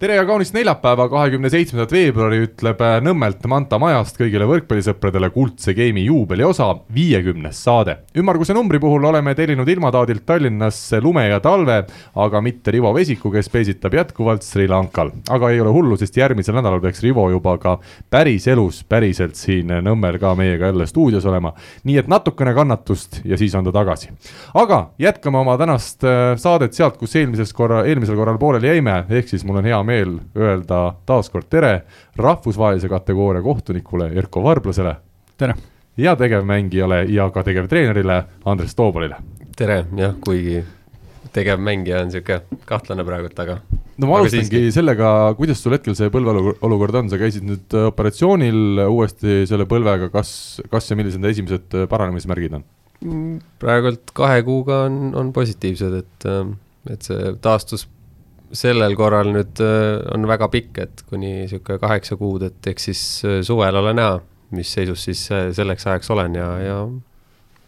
tere ja kaunist neljapäeva, kahekümne seitsmendat veebruari ütleb äh, Nõmmelt Manta majast kõigile võrkpallisõpradele kuldse game'i juubeliosa, viiekümnes saade. ümmarguse numbri puhul oleme tellinud ilmataadilt Tallinnasse lume ja talve, aga mitte Rivo Vesiku, kes peesitab jätkuvalt Sri Lankal. aga ei ole hullu, sest järgmisel nädalal peaks Rivo juba ka päriselus, päriselt siin Nõmmel ka meiega jälle stuudios olema. nii et natukene kannatust ja siis on ta tagasi. aga jätkame oma tänast äh, saadet sealt, kus eelmises korra, eelmisel korral pooleli jäime, ehk siis mul on hea meel meel öelda taas kord tere rahvusvahelise kategooria kohtunikule Erko Varblasele. tere! ja tegevmängijale ja ka tegevtreenerile Andres Toobalile. tere, jah, kuigi tegevmängija on sihuke kahtlane praegult, aga. no ma alustangi sellega, kuidas sul hetkel see põlveolukord on, sa käisid nüüd operatsioonil uuesti selle põlvega, kas, kas ja millised need esimesed paranemismärgid on? praegult kahe kuuga on, on positiivsed, et, et see taastus sellel korral nüüd äh, on väga pikk, et kuni sihuke kaheksa kuud, et eks siis äh, suvel ole näha, mis seisus siis äh, selleks ajaks olen ja, ja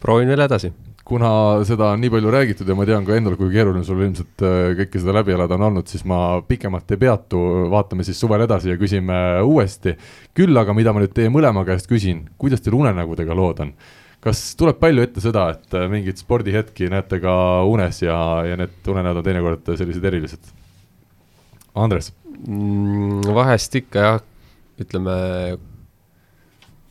proovin veel edasi kuna seda on nii palju räägitud ja ma tean ka endal, kui keeruline sul ilmselt kõike seda läbi elada on olnud, siis ma pikemalt ei peatu, vaatame siis suvel edasi ja küsime uuesti. küll aga, mida ma nüüd teie mõlema käest küsin, kuidas teil unenägudega lood on? kas tuleb palju ette seda, et mingeid spordihetki näete ka unes ja, ja need unenäod on teinekord sellised erilised? Andres mm,? vahest ikka jah, ütleme,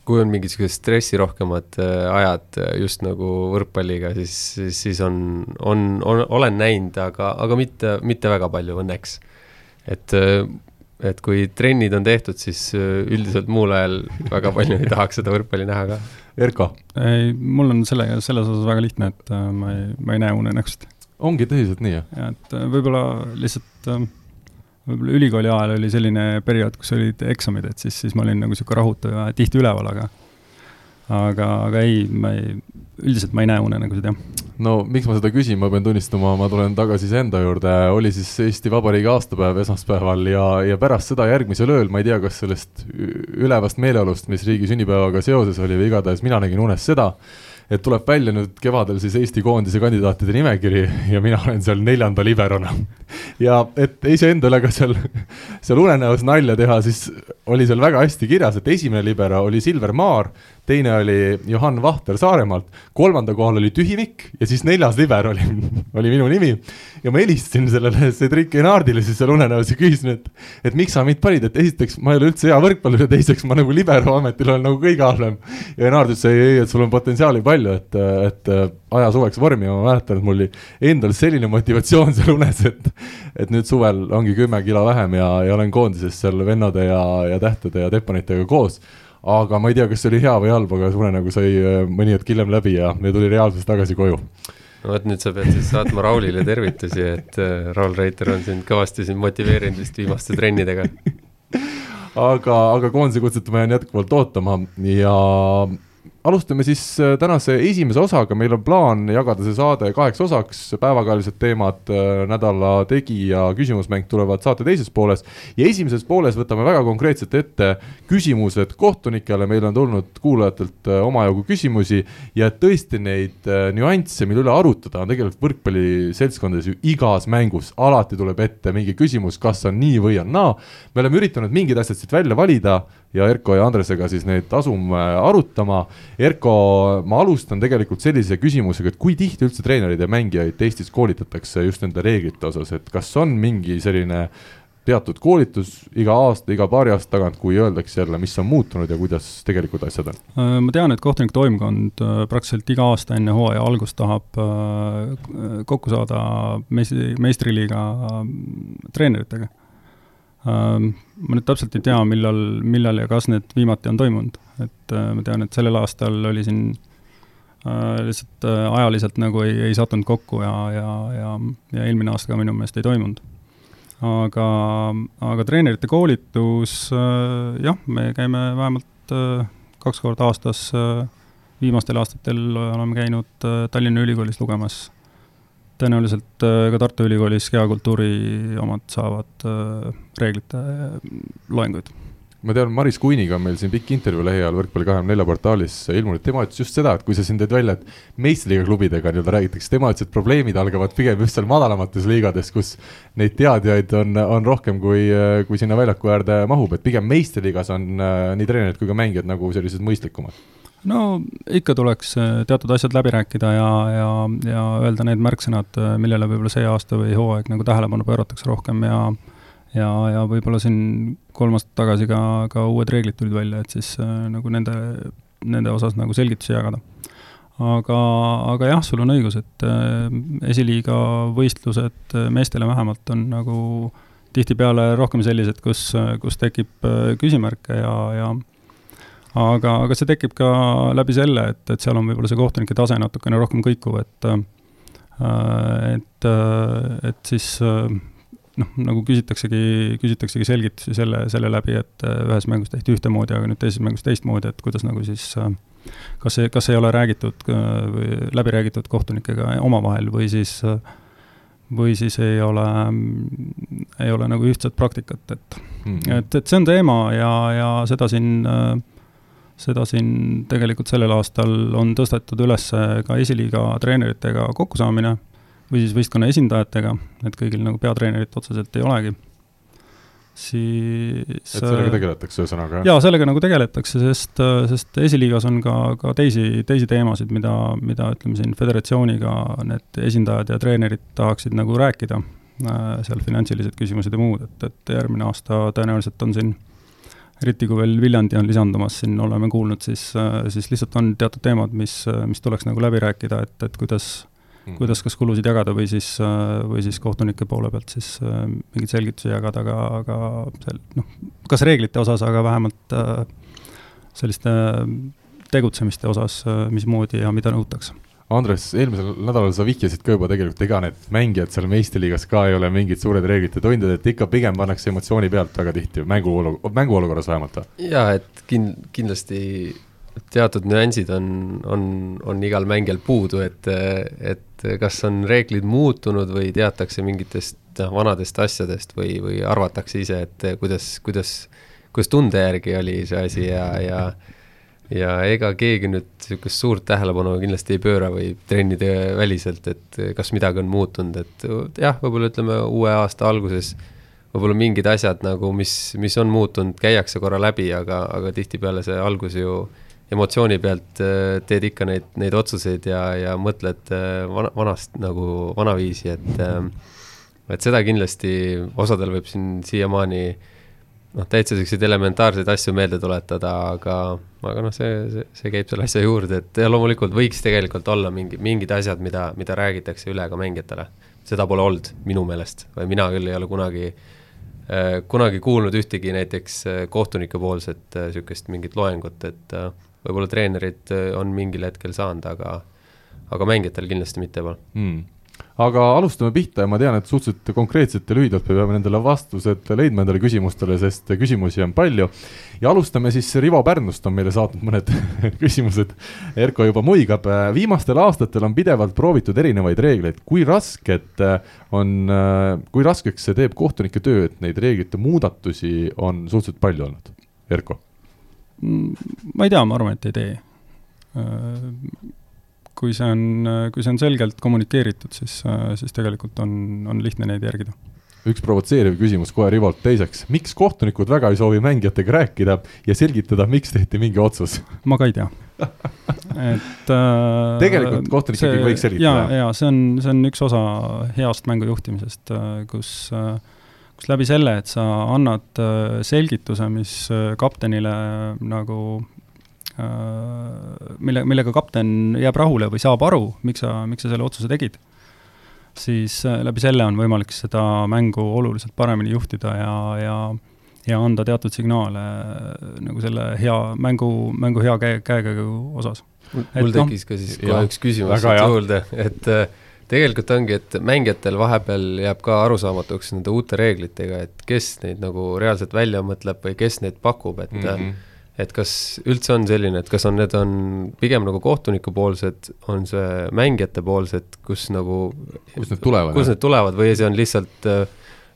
kui on mingid siuksed stressirohkemad äh, ajad äh, just nagu võrkpalliga, siis, siis, siis on, on, on, olen näinud, aga, aga mitte, mitte väga palju õnneks. et, äh, et kui trennid on tehtud, siis üldiselt muul ajal väga palju ei tahaks seda võrkpalli näha ka. Erko? ei, mul on sellega, selles osas väga lihtne, et ma ei, ma ei näe unenägusid. ongi tõsiselt nii, jah? ja et võib-olla lihtsalt äh, võib-olla ülikooli ajal oli selline periood, kus olid eksamid, et siis, siis ma olin nagu niisugune rahutu ja tihti üleval, aga aga, aga ei, ma ei, üldiselt ma ei näe unenägusid, jah. no miks ma seda küsin, ma pean tunnistama, ma tulen tagasi iseenda juurde, oli siis Eesti Vabariigi aastapäev esmaspäeval ja, ja pärast seda järgmisel ööl, ma ei tea, kas sellest ülevast meeleolust, mis riigi sünnipäevaga seoses oli või igatahes mina nägin unes seda, et tuleb välja nüüd kevadel siis Eesti koondise kandidaatide nimekiri ja mina olen seal neljanda liberona. ja et iseendale ka seal, seal unenäos nalja teha, siis oli seal väga hästi kirjas, et esimene libero oli Silver Maar, teine oli Johan Vahter Saaremaalt, kolmanda kohal oli Tühimik ja siis neljas liber oli, oli minu nimi. ja ma helistasin sellele Cedric Enardile siis seal unenäos ja küsisin, et, et miks sa mind panid, et esiteks ma ei ole üldse hea võrkpallur ja teiseks ma nagu libero ametil olen nagu kõige halvem. ja Enard ütles ei, ei, et sul on potentsiaali palju, et, et aja suveks vormi ja ma mäletan, et mul oli endal selline motivatsioon seal unes, et, et nüüd suvel ongi kümme kilo vähem ja, ja olen koondises seal vennade ja, ja tähtede ja tepanitega koos aga ma ei tea, kas see oli hea või halb, aga see unenägu sai äh, mõni hetk hiljem läbi ja, ja tuli reaalsuses tagasi koju. no vot, nüüd sa pead siis saatma Raulile tervitusi, et äh, Raul Reiter on sind kõvasti siin motiveerinud vist viimaste trennidega aga, aga koondise kutset ma jään jätkuvalt ootama ja alustame siis äh, tänase esimese osaga, meil on plaan jagada see saade kaheks osaks, päevakajalised teemad, äh, nädala tegija, küsimusmäng tulevad saate teises pooles. ja esimeses pooles võtame väga konkreetselt ette küsimused kohtunikele, meil on tulnud kuulajatelt äh, omajagu küsimusi ja tõesti neid nüansse, mille üle arutada, on tegelikult võrkpalliseltskondades ju igas mängus, alati tuleb ette mingi küsimus, kas on nii või on naa. me oleme üritanud mingid asjad siit välja valida ja Erko ja Andresega siis neid asume arutama. Erko, ma alustan tegelikult sellise küsimusega, et kui tihti üldse treenereid ja mängijaid Eestis koolitatakse just nende reeglite osas, et kas on mingi selline teatud koolitus iga aasta, iga paari aasta tagant, kui öeldakse jälle, mis on muutunud ja kuidas tegelikult asjad on? Äh, ma tean, et kohtunike toimkond äh, praktiliselt iga aasta enne hooaja algust tahab äh, kokku saada meistri, meistriliiga treeneritega ma nüüd täpselt ei tea, millal, millal ja kas need viimati on toimunud, et äh, ma tean, et sellel aastal oli siin äh, lihtsalt äh, ajaliselt nagu ei, ei sattunud kokku ja, ja, ja, ja eelmine aasta ka minu meelest ei toimunud. aga, aga treenerite koolitus jah, me käime vähemalt äh, kaks korda aastas viimastel aastatel oleme käinud Tallinna Ülikoolis lugemas tõenäoliselt äh, ka Tartu Ülikoolis kehakultuuri omad saavad äh, reeglite loenguid. Ma tean, Maris Kuiniga on meil siin pikk intervjuu lähiajal Võrkpalli kahekümne nelja portaalis ilmunud, tema ütles just seda, et kui sa siin tõid välja, et meistriliiga klubidega nii-öelda räägitakse, tema ütles, et probleemid algavad pigem just seal madalamates liigades, kus neid teadjaid on, on rohkem, kui, kui sinna väljaku äärde mahub, et pigem meistriliigas on äh, nii treenerid kui ka mängijad nagu sellised mõistlikumad no ikka tuleks äh, teatud asjad läbi rääkida ja, ja, ja öelda need märksõnad, äh, millele võib-olla see aasta või hooaeg nagu tähelepanu pööratakse rohkem ja ja, ja võib-olla siin kolm aastat tagasi ka, ka uued reeglid tulid välja, et siis äh, nagu nende, nende osas nagu selgitusi jagada. aga, aga jah, sul on õigus, et esiliiga võistlused meestele vähemalt on nagu tihtipeale rohkem sellised, kus, kus tekib küsimärke ja, ja aga, aga see tekib ka läbi selle, et, et seal on võib-olla see kohtunike tase natukene rohkem kõikuv, et äh, et, et siis noh, nagu küsitaksegi, küsitaksegi selgitusi selle, selle läbi, et äh, ühes mängus tehti ühtemoodi, aga nüüd teises mängus teistmoodi, et kuidas nagu siis äh, kas see, kas ei ole räägitud äh, või läbi räägitud kohtunikega omavahel või siis või siis ei ole, ei ole nagu ühtset praktikat, et mm, -hmm. et, et see on teema ja, ja seda siin, seda siin tegelikult sellel aastal on tõstetud üles ka esiliiga treeneritega kokkusaamine või siis võistkonna esindajatega, et kõigil nagu peatreenerit otseselt ei olegi, siis et sellega äh, tegeletakse ühesõnaga, jah? jaa, sellega nagu tegeletakse, sest, äh, sest esiliigas on ka, ka teisi, teisi teemasid, mida, mida ütleme siin föderatsiooniga need esindajad ja treenerid tahaksid nagu rääkida, äh, seal finantsilised küsimused ja muud, et, et järgmine aasta tõenäoliselt on siin eriti kui veel Viljandi on lisandumas, siin oleme kuulnud, siis, siis lihtsalt on teatud teemad, mis, mis tuleks nagu läbi rääkida, et, et kuidas mm. kuidas kas kulusid jagada või siis, äh, või siis kohtunike poole pealt siis äh, mingeid selgitusi jagada, aga, aga seal noh, kas reeglite osas, aga vähemalt äh, selliste tegutsemiste osas, mismoodi ja mida nõutakse Andres, eelmisel nädalal sa vihjasid ka juba tegelikult, ega need mängijad seal meistriliigas ka ei ole mingid suured reeglite tundjad, et ikka pigem pannakse emotsiooni pealt väga tihti, mängu, mänguolukorras vähemalt jaa, et kin-, kindlasti teatud nüansid on, on, on igal mängijal puudu, et, et kas on reeglid muutunud või teatakse mingitest noh, vanadest asjadest või, või arvatakse ise, et kuidas, kuidas, kuidas tunde järgi oli see asi ja, ja ja ega keegi nüüd niisugust suurt tähelepanu kindlasti ei pööra või trennide väliselt, et kas midagi on muutunud, et jah, võib-olla ütleme uue aasta alguses võib-olla mingid asjad nagu, mis, mis on muutunud, käiakse korra läbi, aga, aga tihtipeale see algus ju emotsiooni pealt äh, teed ikka neid, neid otsuseid ja, ja mõtled äh, vana, vanast nagu vanaviisi, et äh, et seda kindlasti osadel võib siin siiamaani noh, täitsa selliseid elementaarseid asju meelde tuletada, aga, aga noh, see, see, see käib selle asja juurde, et ja loomulikult võiks tegelikult olla mingi, mingid asjad, mida, mida räägitakse üle ka mängijatele. seda pole olnud minu meelest või mina küll ei ole kunagi äh, kunagi kuulnud ühtegi näiteks kohtunike poolset niisugust äh, mingit loengut, et äh, võib-olla treenerid äh, on mingil hetkel saanud, aga aga mängijatel kindlasti mitte juba mm aga alustame pihta ja ma tean, et suhteliselt konkreetselt ja lühidalt me peame nendele vastused leidma endale küsimustele, sest küsimusi on palju. ja alustame siis, Rivo Pärnust on meile saatnud mõned küsimused. Erko juba muigab, viimastel aastatel on pidevalt proovitud erinevaid reegleid, kui rasket on, kui raskeks see teeb kohtunike töö, et neid reeglite muudatusi on suhteliselt palju olnud, Erko Mm, ma ei tea, ma arvan, et ei tee. Äh, kui see on, kui see on selgelt kommunikeeritud, siis, äh, siis tegelikult on, on lihtne neid järgida üks provotseeriv küsimus kohe Rivolt teiseks, miks kohtunikud väga ei soovi mängijatega rääkida ja selgitada, miks tehti mingi otsus? ma ka ei tea et äh, tegelikult kohtunik ikkagi võiks selgitada? jaa, jaa, see on, see on üks osa heast mängu juhtimisest, kus äh, kus läbi selle, et sa annad äh, selgituse, mis äh, kaptenile nagu äh, mille, millega kapten jääb rahule või saab aru, miks sa, miks sa selle otsuse tegid, siis läbi selle on võimalik seda mängu oluliselt paremini juhtida ja, ja ja anda teatud signaale nagu selle hea mängu, mängu hea käe, käekäigu osas. mul noh, tekkis no, ka siis kohe üks küsimus juurde, et äh, tegelikult ongi, et mängijatel vahepeal jääb ka arusaamatuks nende uute reeglitega, et kes neid nagu reaalselt välja mõtleb või kes neid pakub, et mm -hmm. Et kas üldse on selline, et kas on, need on pigem nagu kohtunikupoolsed, on see mängijate poolsed, kus nagu kust need tulevad? kust need tulevad või see on lihtsalt äh,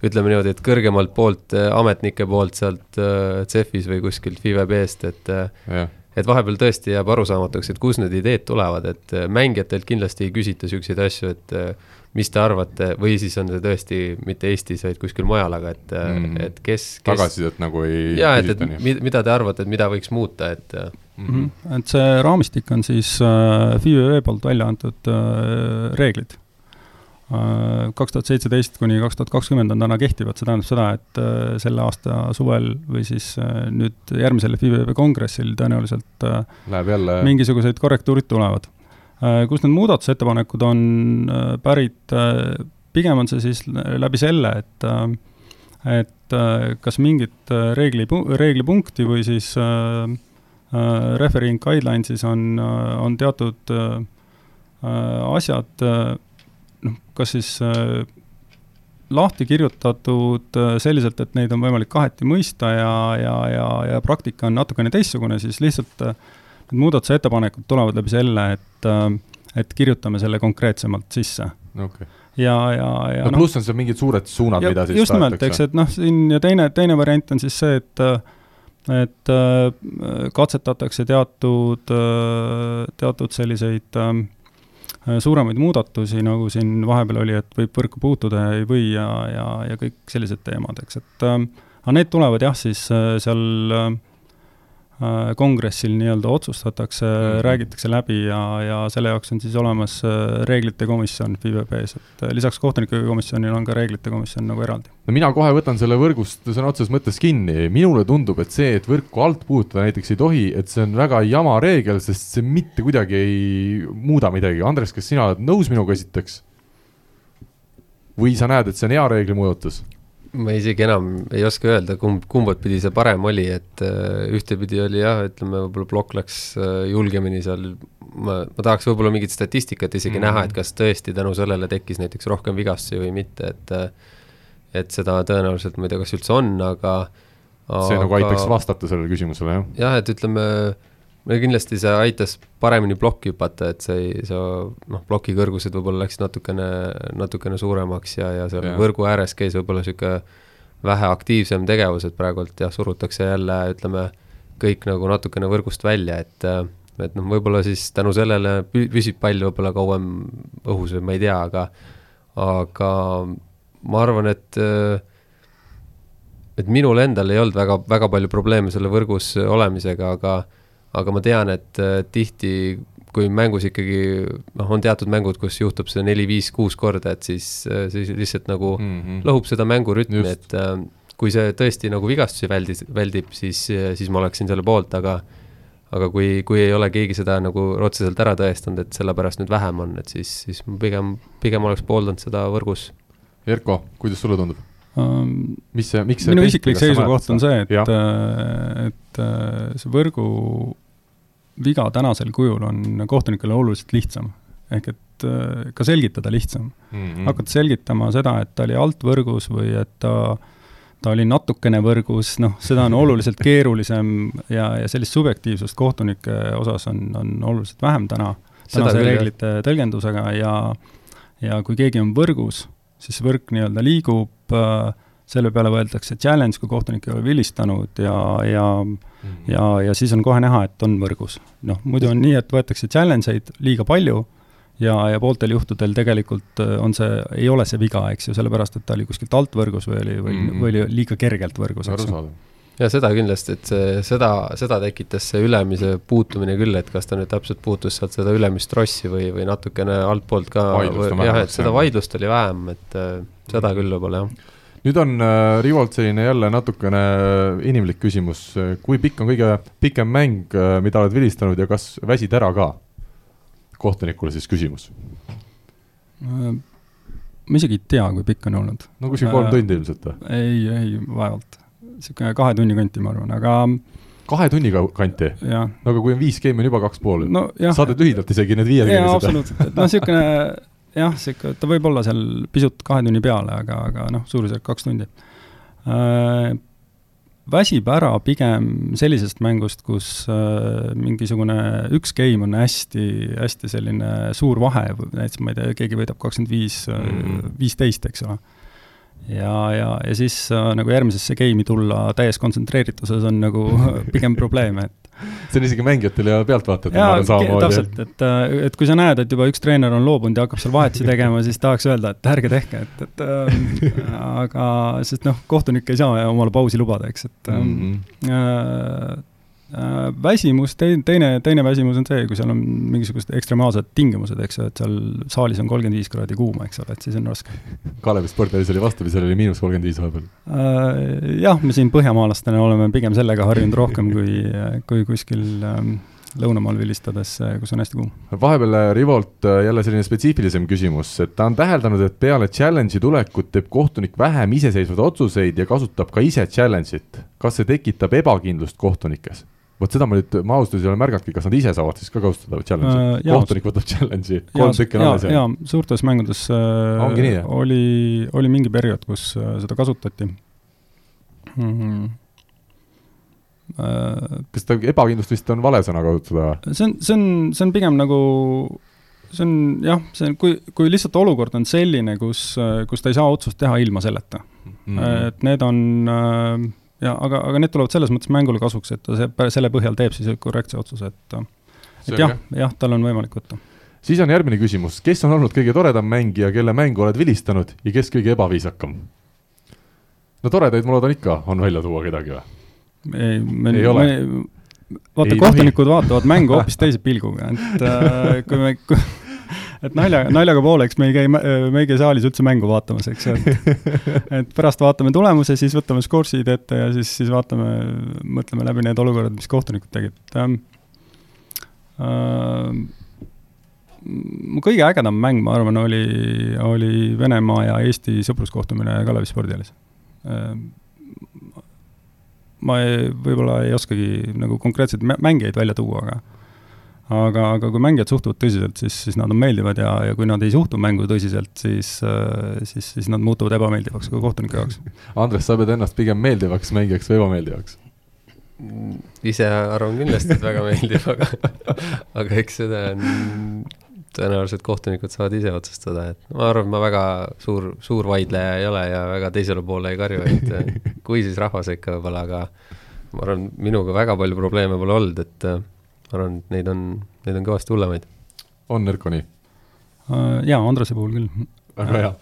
ütleme niimoodi, et kõrgemalt poolt, äh, ametnike poolt sealt äh, CEF-is või kuskilt FIVB-st, et jah, et vahepeal tõesti jääb arusaamatuks, et kust need ideed tulevad, et äh, mängijatelt kindlasti ei küsita niisuguseid asju, et äh, mis te arvate, või siis on see tõesti mitte Eestis, vaid kuskil mujal, aga et mm, et kes, kes tagasisidet nagu ei jaa, et, et nii mi- mida te arvate, et mida võiks muuta, et mm. mm. -hmm. et see raamistik on siis äh, FIUE poolt välja antud äh, reeglid äh,. kaks tuhat seitseteist kuni kaks tuhat kakskümmend on täna kehtivad, see tähendab seda, et äh, selle aasta suvel või siis nüüd järgmisel FIUE kongressil tõenäoliselt äh, Läheb jälle mingisugused korrektuurid tulevad. Kust need muudatusettepanekud on äh, pärit, pigem on see siis läbi selle, et äh, et äh, kas mingit äh, reegli, reeglipunkti või siis äh, äh, refereeing guidelines'is on, on teatud äh, asjad äh, noh, kas siis äh, lahti kirjutatud äh, selliselt, et neid on võimalik kaheti mõista ja, ja, ja, ja praktika on natukene teistsugune, siis lihtsalt äh, need muudatusettepanekud tulevad läbi selle, et, äh, et kirjutame selle konkreetsemalt sisse. okay. ja, ja, ja no noh, pluss on seal mingid suured suunad, mida siis just nimelt, eks, et noh, siin ja teine, teine variant on siis see, et et äh, katsetatakse teatud, teatud selliseid äh, suuremaid muudatusi, nagu siin vahepeal oli, et võib võrku puutuda ja ei või ja, ja, ja kõik sellised teemad, eks, et äh, aga need tulevad jah, siis äh, seal äh, kongressil nii-öelda otsustatakse mm. -hmm. räägitakse läbi ja, ja selle jaoks on siis olemas äh, reeglite komisjon FIVB-s, et äh, lisaks kohtunike komisjonil on ka reeglite komisjon nagu eraldi. no mina kohe võtan selle võrgust sõna otseses mõttes kinni, minule tundub, et see, et võrku alt puutuda näiteks ei tohi, et see on väga jama reegel, sest see mitte kuidagi ei muuda midagi. Andres, kas sina oled nõus minuga esiteks? või sa näed, et see on hea reegli muudatus? Ma isegi enam ei oska öelda, kumb, kumbat pidi see parem oli, et äh, ühtepidi oli jah, ütleme võib-olla plokk läks äh, julgemini seal, ma, ma tahaks võib-olla mingit statistikat isegi mm Mhm. -hmm. näha, et kas tõesti tänu sellele tekkis näiteks rohkem vigastusi või mitte, et äh, et seda tõenäoliselt ma ei tea, kas üldse on, aga see nagu aitaks vastata sellele küsimusele, jah? jah, et ütleme, no kindlasti see aitas paremini plokki hüpata, et see ei, see noh, ploki kõrgused võib-olla läksid natukene, natukene suuremaks ja, ja seal ja. võrgu ääres käis võib-olla niisugune vähe aktiivsem tegevus, et praegult jah, surutakse jälle, ütleme, kõik nagu natukene võrgust välja, et et noh, võib-olla siis tänu sellele pü-, püsib pall võib-olla kauem õhus või ma ei tea, aga aga ma arvan, et et minul endal ei olnud väga, väga palju probleeme selle võrgus olemisega, aga aga ma tean, et äh, tihti, kui mängus ikkagi noh, on teatud mängud, kus juhtub see neli, viis, kuus korda, et siis, siis lihtsalt nagu mm -hmm. lõhub seda mängurütmi, et äh, kui see tõesti nagu vigastusi väldis, väldib, siis, siis ma oleksin selle poolt, aga aga kui, kui ei ole keegi seda nagu otseselt ära tõestanud, et sellepärast nüüd vähem on, et siis, siis ma pigem, pigem oleks pooldanud seda võrgus. Erko, kuidas sulle tundub? Um, mis see, miks see minu isiklik seisukoht on see, et et äh, see võrgu viga tänasel kujul on kohtunikele oluliselt lihtsam. ehk et äh, ka selgitada lihtsam mm mm.. -hmm. hakata selgitama seda, et ta oli altvõrgus või et ta, ta oli natukene võrgus, noh, seda on oluliselt keerulisem ja, ja sellist subjektiivsust kohtunike osas on, on oluliselt vähem täna, tänase reeglite tõlgendusega ja ja kui keegi on võrgus, siis võrk nii-öelda liigub äh, selle peale võetakse challenge, kui kohtunik ei ole vilistanud ja, ja Mhm. ja, ja siis on kohe näha, et on võrgus. noh, muidu on nii, et võetakse challenge eid liiga palju ja, ja pooltel juhtudel tegelikult äh, on see, ei ole see viga, eks ju, sellepärast et ta oli kuskilt alt võrgus või oli, või mm. -hmm. või oli liiga kergelt võrgus, eks ju. ja seda kindlasti, et see, seda, seda tekitas see ülemise puutumine küll, et kas ta nüüd täpselt puutus sealt seda ülemist trossi või, või natukene altpoolt ka. Jah, et seda vaidlust oli vähem, et äh, seda küll võib-olla jah. Nüüd on äh, Rivolt selline jälle natukene äh, inimlik küsimus, kui pikk on kõige pikem mäng, mida oled vilistanud ja kas väsid ära ka? kohtunikule siis küsimus. Äh, ma isegi ei tea, kui pikk on olnud. no kuskil kolm Äh, tundi ilmselt või? ei, ei, vaevalt. niisugune kahe tunni kanti, ma arvan, aga kahe tunniga kanti, no aga kui on viis geimi, on juba kaks pool. nojah. saadad lühidalt isegi need jaa, viiekümnesed. absoluutselt, et noh, niisugune jah, sihuke, ta võib olla seal pisut kahe tunni peale, aga, aga noh, suurusjärk kaks tundi. väsib ära pigem sellisest mängust, kus äh, mingisugune üks game on hästi, hästi selline suur vahe, näiteks ma ei tea, keegi võidab kakskümmend viis, Mhm. viisteist, eks ole. Ja, ja, ja siis äh, nagu järgmisesse game'i tulla täies kontsentreerituses on nagu pigem probleem, et see on isegi mängijatel ja pealtvaatajatel ma arvan samamoodi. täpselt, et, äh, et kui sa näed, et juba üks treener on loobunud ja hakkab seal vahetusi tegema, siis tahaks öelda, et ärge tehke, et, et äh, aga, sest noh, kohtunik ei saa omale pausi lubada, eks, et mm. -hmm. äh, väsimus, teine, teine, väsimus on see, kui seal on mingisugused ekstremaalsed tingimused, eks ju, et seal saalis on kolmkümmend viis kraadi kuuma, eks ole, et siis on raske Kalevi spordialis oli vastupidi, seal oli miinus kolmkümmend viis vahepeal. äh,. Jah, me siin põhjamaalastena oleme pigem sellega harjunud rohkem kui, kui kuskil ähm, lõunamaal vilistades, kus on hästi kuum. vahepeal äh, Rivolt äh, jälle selline spetsiifilisem küsimus, et ta on täheldanud, et peale challenge'i tulekut teeb kohtunik vähem iseseisvaid otsuseid ja kasutab ka ise challenge'it. kas see tekitab ebakindlust kohtunikes? Vot seda ma nüüd, ma ausalt öeldes ei ole märganudki, kas nad ise saavad siis ka kasutada challenge'i Äh, jaa. kohtunik võtab challenge'i, kolm tükki on alles ja, ja suurtes mängudes äh, Ongi nii, oli, oli mingi periood, kus äh, seda kasutati mm. Äh, kas ta ebakindlust vist on vale sõna kasutada või? see on, see on, see on pigem nagu, see on jah, see on, kui, kui lihtsalt olukord on selline, kus, kus ta ei saa otsust teha ilma selleta mm.. et need on äh, ja aga, aga need tulevad selles mõttes mängule kasuks, et ta see, selle põhjal teeb siis korrektse otsuse, et et jah, jah, tal on võimalik võtta. siis on järgmine küsimus, kes on olnud kõige toredam mängija, kelle mängu oled vilistanud ja kes kõige ebaviisakam? no toredaid ma loodan ikka on välja tuua kedagi või? ei, me Ei ole. vaata kohtunikud vaatavad mängu hoopis teise pilguga, et äh, kui me, et nalja, naljaga pooleks me ei käi, me ei käi saalis üldse mängu vaatamas, eks ju, et et pärast vaatame tulemuse, siis võtame skoorsid ette ja siis, siis vaatame, mõtleme läbi need olukorrad, mis kohtunikud tegid, ähm, äh, mu kõige ägedam mäng, ma arvan, oli, oli Venemaa ja Eesti sõpruskohtumine Kalevi spordialis äh, ma ei, võib-olla ei oskagi nagu konkreetseid mä- mängijaid välja tuua, aga aga, aga kui mängijad suhtuvad tõsiselt, siis, siis nad on meeldivad ja, ja kui nad ei suhtu mängu tõsiselt, siis, siis, siis nad muutuvad ebameeldivaks ka kohtuniku jaoks. Andres, sa pead ennast pigem meeldivaks mängijaks või ebameeldivaks? ise arvan kindlasti, et väga meeldib, aga, aga eks seda on, tõenäoliselt kohtunikud saavad ise otsustada, et ma arvan, et ma väga suur, suur vaidleja ei ole ja väga teisele poole ei karju, et eh, kui siis rahva sekka võib-olla, aga ma arvan, minuga väga palju probleeme pole olnud, et eh, ma arvan, et neid on, neid on kõvasti hullemaid. on Erko nii? jaa, Andrese puhul küll. väga hea.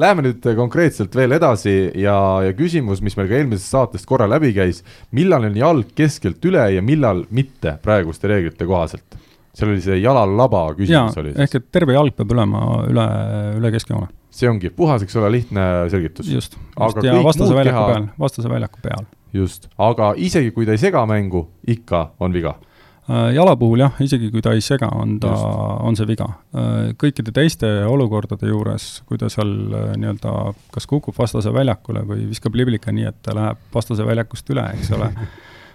Läheme nüüd konkreetselt veel edasi ja, ja küsimus, mis meil ka eelmisest saatest korra läbi käis, millal on jalg keskelt üle ja millal mitte praeguste reeglite kohaselt? seal oli see jalalaba jaa küsimus oli, ehk et terve jalg peab olema üle, üle keskjoone. see ongi puhas, eks ole, lihtne selgitus. just, Aga just ja vastase väljaku keha- peal, vastase väljaku peal. just, aga isegi kui ta ei sega mängu, ikka on viga. Äh, jala puhul jah, isegi kui ta ei sega, on ta on see viga. kõikide teiste olukordade juures, kui ta seal äh, nii-öelda kas kukub vastase väljakule või viskab liblika nii, et ta läheb vastase väljakust üle, eks ole,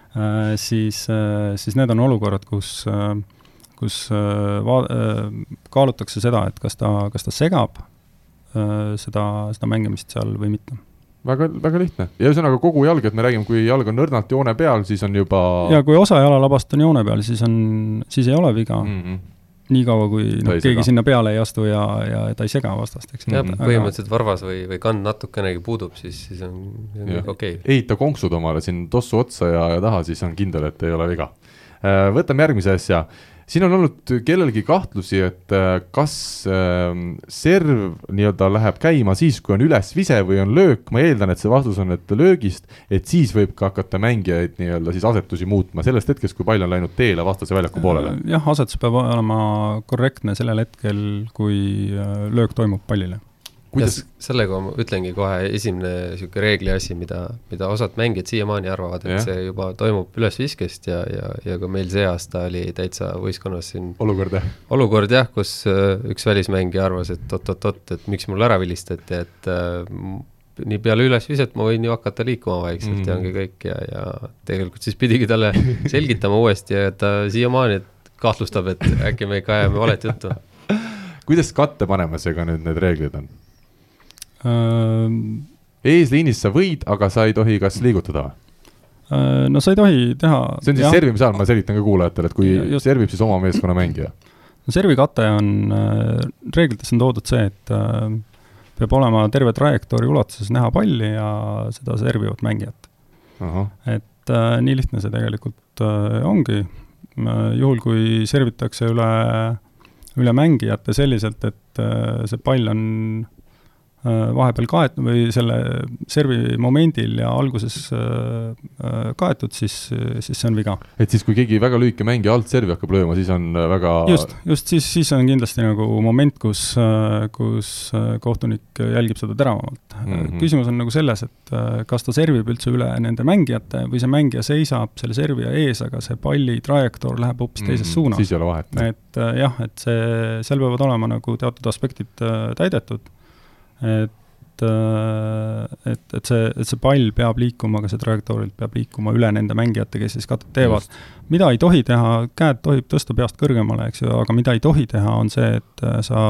siis, siis need on olukorrad, kus, kus äh, va-, kaalutakse seda, et kas ta, kas ta segab äh, seda, seda mängimist seal või mitte. väga, väga lihtne ja ühesõnaga kogu jalg, et me räägime, kui jalg on õrnalt joone peal, siis on juba ja kui osa jalalabast on joone peal, siis on, siis ei ole viga mm., mm. -hmm. niikaua kui noh keegi sega. sinna peale ei astu ja, ja ta ei sega vastast, eks. jah, põhimõtteliselt varvas või, või kand natukenegi puudub, siis, siis on, on okei okay.. ehita konksud omale siin tossu otsa ja, ja taha, siis on kindel, et ei ole viga. võtame järgmise asja. Siin on olnud kellelgi kahtlusi, et äh, kas ähm, serv nii-öelda läheb käima siis, kui on ülesvise või on löök, ma eeldan, et see vastus on, et löögist, et siis võib ka hakata mängijaid nii-öelda siis asetusi muutma sellest hetkest, kui pall on läinud teele vastase väljaku poolele. jah, asetus peab olema korrektne sellel hetkel, kui äh, löök toimub pallile. kuidas, sellega ma ütlengi kohe esimene niisugune reegli asi, mida, mida osad mängijad siiamaani arvavad, et ja. see juba toimub ülesviskest ja, ja, ja ka meil see aasta oli täitsa võistkonnas siin olukord jah? olukord jah, kus äh, üks välismängija arvas, et oot-oot-oot, et miks mul ära vilistati, et äh, nii peale ülesviset ma võin ju hakata liikuma vaikselt mm. Mhm. ja ongi kõik ja, ja tegelikult siis pidigi talle selgitama uuesti ja ta siiamaani kahtlustab, et äkki me ikka ajame valet juttu. kuidas katte panemisega nüüd need reeglid on? Äh, eesliinis sa võid, aga sa ei tohi kas liigutada või? Äh, no sa ei tohi teha see on siis jah. servimise ajal, ma selgitan ka kuulajatele, et kui Just. servib, siis oma meeskonna mängija. no servikate on, reeglites on toodud see, et äh, peab olema terve trajektoori ulatuses näha palli ja seda servivat mängijat. et äh, nii lihtne see tegelikult äh, ongi. juhul, kui servitakse üle, üle mängijate selliselt, et äh, see pall on äh, vahepeal kaetud või selle servi momendil ja alguses äh, äh, kaetud, siis, siis see on viga. et siis, kui keegi väga lühike mängija alt servi hakkab lööma, siis on väga just, just siis, siis on kindlasti nagu moment, kus, kus kohtunik jälgib seda teravamalt mm. Mhm. -hmm. küsimus on nagu selles, et äh, kas ta servib üldse üle nende mängijate või see mängija seisab selle servija ees, aga see palli trajektoor läheb hoopis teises suunas. Mhm. siis ei ole vahet. et äh, jah, et see, seal peavad olema nagu teatud aspektid äh, täidetud, et et, et see, et see pall peab liikuma, ka see trajektoorilt peab liikuma üle nende mängijate, kes siis katet teevad. mida ei tohi teha, käed tohib tõsta peast kõrgemale, eks ju, aga mida ei tohi teha, on see, et sa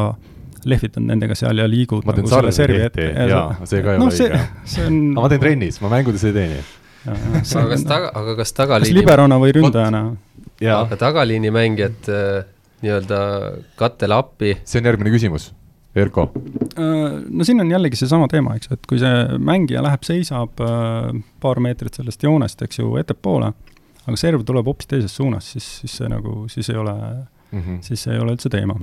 lehvitad nendega seal ja liigud ma teen nagu selle servi ette. jaa, see ka ei no ole õige. on aga ma teen trennis, ma mängudes ei tee nii. aga kas taga, aga kas kas tagaliini, liberona või ründajana? aga tagaliini mängijad äh, nii-öelda kattele appi, see on järgmine küsimus. Erko, Äh, no siin on jällegi seesama teema, eks ju, et kui see mängija läheb, seisab äh, paar meetrit sellest joonest, eks ju, ettepoole, aga serv tuleb hoopis teises suunas, siis, siis see nagu, siis ei ole, mm -hmm. siis see ei ole üldse teema.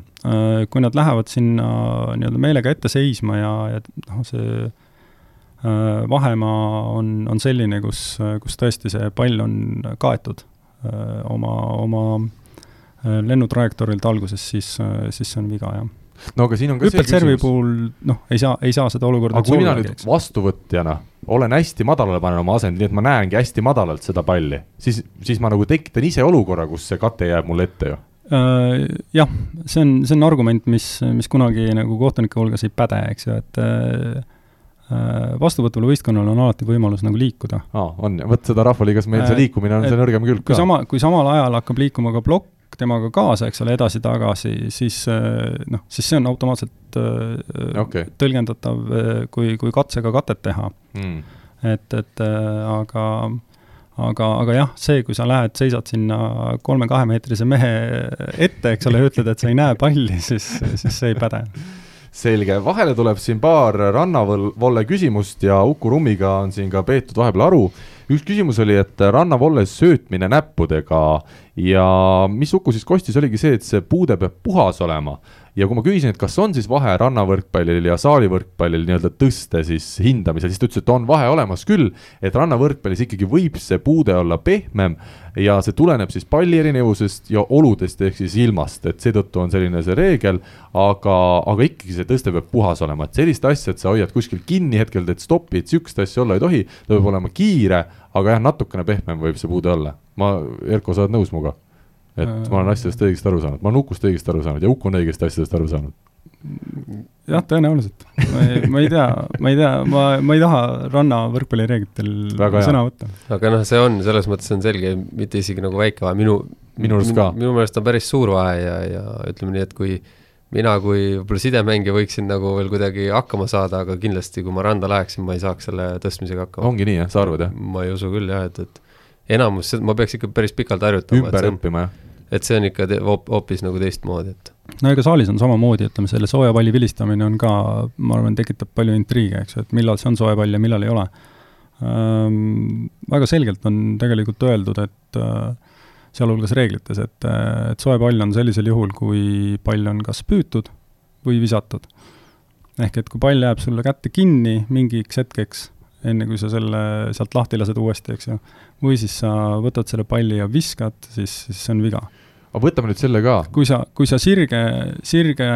Kui nad lähevad sinna nii-öelda meelega ette seisma ja, ja noh, see äh, vahemaa on, on selline, kus, kus tõesti see pall on kaetud äh, oma, oma äh, lennutrajektoorilt alguses, siis, siis see on viga, jah no aga siin on ka hüppelservi puhul noh, ei saa, ei saa seda olukorda aga kui mina nüüd vastuvõtjana olen hästi madalale panen oma asend, nii et ma näengi hästi madalalt seda palli, siis, siis ma nagu tekitan ise olukorra, kus see kate jääb mulle ette ju. Jah, see on, see on argument, mis, mis kunagi nagu kohtunike hulgas ei päde, eks ju, et äh, vastuvõtval võistkonnal on alati võimalus nagu liikuda. aa, on, vot seda rahvaliigas meil see liikumine on see nõrgem külg kui ka. sama, kui samal ajal hakkab liikuma ka plokk temaga kaasa, eks ole, edasi-tagasi, siis äh, noh, siis see on automaatselt äh, Okei. tõlgendatav äh, kui, kui katsega katet teha. mm. et, et aga aga, aga jah, see, kui sa lähed, seisad sinna kolme-kahemeetrise mehe ette, eks ole, ja ütled, et sa ei näe palli, siis, siis see ei päde. Selge, vahele tuleb siin paar rannavolle küsimust ja Uku Rummiga on siin ka peetud vahepeal aru. üks küsimus oli, et rannavolle söötmine näppudega ja mis Uku siis kostis, oligi see, et see puude peab puhas olema. Ja kui ma küsisin, et kas on siis vahe rannavõrkpallil ja saalivõrkpallil nii-öelda tõste siis hindamisel, siis ta ütles, et on vahe olemas küll, et rannavõrkpallis ikkagi võib see puude olla pehmem ja see tuleneb siis palli erinevusest ja oludest ehk siis ilmast, et seetõttu on selline see reegel, aga, aga ikkagi see tõste peab puhas olema, et sellist asja, et sa hoiad kuskil kinni hetkel, teed stoppi, et sihukest asja olla ei tohi, ta peab olema kiire, aga jah, natukene pehmem võib see puude olla. ma, Erko, sa oled nõus minuga? Et ma olen asjadest õigesti aru saanud, ma olen Ukust õigesti aru saanud ja Uku on õigesti asjadest aru saanud. jah, tõenäoliselt. ma ei, ma ei tea, ma ei tea, ma, ma ei taha ranna võrkpallireeglitel sõna võtta. aga noh, see on, selles mõttes on selge, mitte isegi nagu väike vahe, minu Minu arust ka. minu meelest on päris suur vahe ja, ja ütleme nii, et kui mina kui võib-olla sidemängija võiksin nagu veel kuidagi hakkama saada, aga kindlasti, kui ma randa läheksin, ma ei saaks selle tõstmisega hakkama. ongi nii, jah, sa arvad, jah? ma ei usu küll jah, et, et enamus, ma peaks ikka päris pikalt harjutama, ümber õppima, jah? Et see on ikka hoopis nagu teistmoodi, et no ega saalis on samamoodi, ütleme selle sooja palli vilistamine on ka, ma arvan, tekitab palju intriige, eks ju, et millal see on soe pall ja millal ei ole ähm,. väga selgelt on tegelikult öeldud, et äh, sealhulgas reeglites, et, äh, et soe pall on sellisel juhul, kui pall on kas püütud või visatud. ehk et kui pall jääb sulle kätte kinni mingiks hetkeks, enne kui sa selle sealt lahti lased uuesti, eks ju, või siis sa võtad selle palli ja viskad, siis, siis see on viga aga võtame nüüd selle ka. kui sa, kui sa sirge, sirge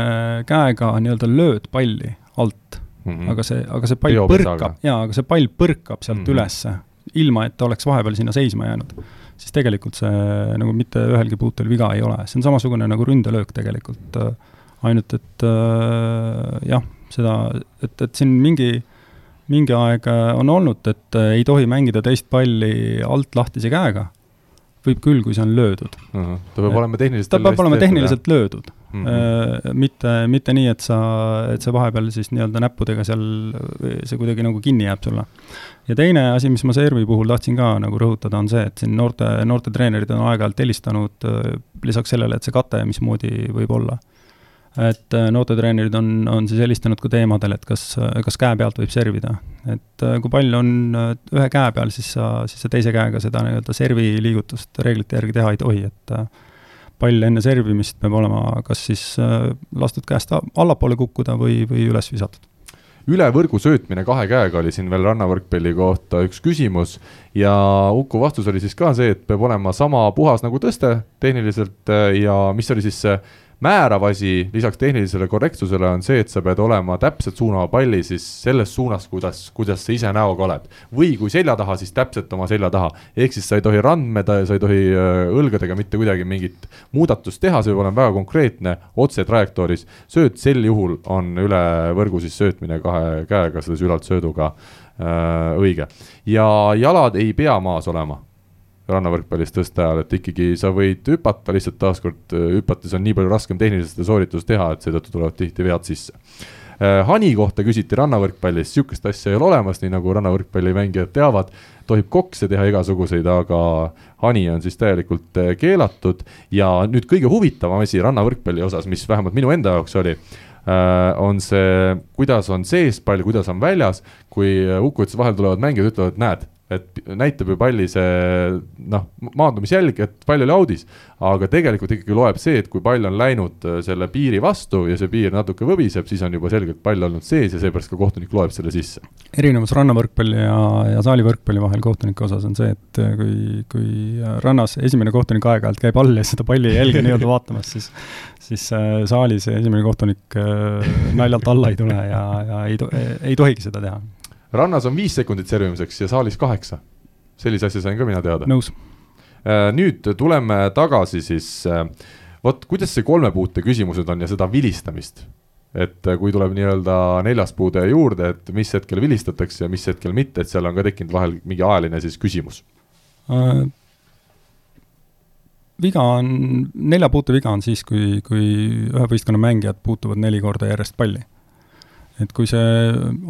käega nii-öelda lööd palli alt mm, -hmm. aga see, aga see pall Peopesaga. põrkab, jaa, aga see pall põrkab sealt mm. -hmm. ülesse, ilma et ta oleks vahepeal sinna seisma jäänud, siis tegelikult see nagu mitte ühelgi puutel viga ei ole, see on samasugune nagu ründelöök tegelikult, ainult et äh, jah, seda, et, et siin mingi, mingi aeg äh, on olnud, et äh, ei tohi mängida teist palli alt lahtise käega võib küll, kui see on löödud. ta peab olema tehniliselt ta peab olema tehniliselt jah. löödud Mhm. mm. -hmm. mitte, mitte nii, et sa, et see vahepeal siis nii-öelda näppudega seal, see kuidagi nagu kinni jääb sulle. ja teine asi, mis ma servi puhul tahtsin ka nagu rõhutada, on see, et siin noorte, noorte treenerid on aeg-ajalt helistanud lisaks sellele, et see kate, mismoodi võib olla et noortetreenerid on, on siis helistanud ka teemadel, et kas, kas käe pealt võib servida. et kui pall on ühe käe peal, siis sa, siis sa teise käega seda nii-öelda servi liigutust reeglite järgi teha ei tohi, et pall enne servimist peab olema kas siis äh, lastud käest allapoole kukkuda või, või üles visatud üle võrgu söötmine kahe käega oli siin veel rannavõrkpalli kohta üks küsimus ja Uku vastus oli siis ka see, et peab olema sama puhas nagu tõste tehniliselt äh, ja mis oli siis see määrav asi lisaks tehnilisele korrektsusele on see, et sa pead olema täpselt suunama palli siis selles suunas, kuidas, kuidas sa ise näoga oled. või kui selja taha, siis täpselt oma selja taha. ehk siis sa ei tohi randmeda ja sa ei tohi äh, õlgadega mitte kuidagi mingit muudatust teha, see peab olema väga konkreetne, otse trajektooris. sööt sel juhul on üle võrgu siis söötmine kahe käega selle sülalt sööduga äh, õige. ja jalad ei pea maas olema rannavõrkpallis tõsta ajal, et ikkagi sa võid hüpata lihtsalt taaskord äh, hüpates on nii palju raskem tehniliselt seda sooritust teha, et seetõttu tulevad tihti vead sisse. Äh, hani kohta küsiti rannavõrkpallis, sihukest asja ei ole olemas, nii nagu rannavõrkpallimängijad teavad. tohib kokse teha igasuguseid, aga hani on siis täielikult äh, keelatud ja nüüd kõige huvitavam asi rannavõrkpalli osas, mis vähemalt minu enda jaoks oli on see, kuidas on sees pall, kuidas on väljas. kui Uku ütles, vahel tulevad mängijad, ütlevad, näed, et näitab ju palli see noh, maandumisjälg, et pall oli audis. aga tegelikult ikkagi loeb see, et kui pall on läinud äh, selle piiri vastu ja see piir natuke võbiseb, siis on juba selgelt pall olnud sees ja seepärast ka kohtunik loeb selle sisse. erinevus rannavõrkpalli ja, ja saalivõrkpalli vahel kohtunike osas on see, et äh, kui, kui rannas esimene kohtunik aeg-ajalt käib all ja seda palli ei jälgi nii-öelda vaatamas, siis siis äh, saalis esimene kohtunik naljalt alla ei tule ja, ja ei, ei tohigi seda teha rannas on viis sekundit servimiseks ja saalis kaheksa. sellise asja sain ka mina teada. nõus. Äh, nüüd tuleme tagasi siis, äh, vot kuidas see kolmepuute küsimused on ja seda vilistamist? et äh, kui tuleb nii-öelda neljas puude juurde, et mis hetkel vilistatakse ja mis hetkel mitte, et seal on ka tekkinud vahel mingi ajaline siis küsimus äh,? viga on, nelja puute viga on siis, kui, kui ühe võistkonna mängijad puutuvad neli korda järjest palli et kui see,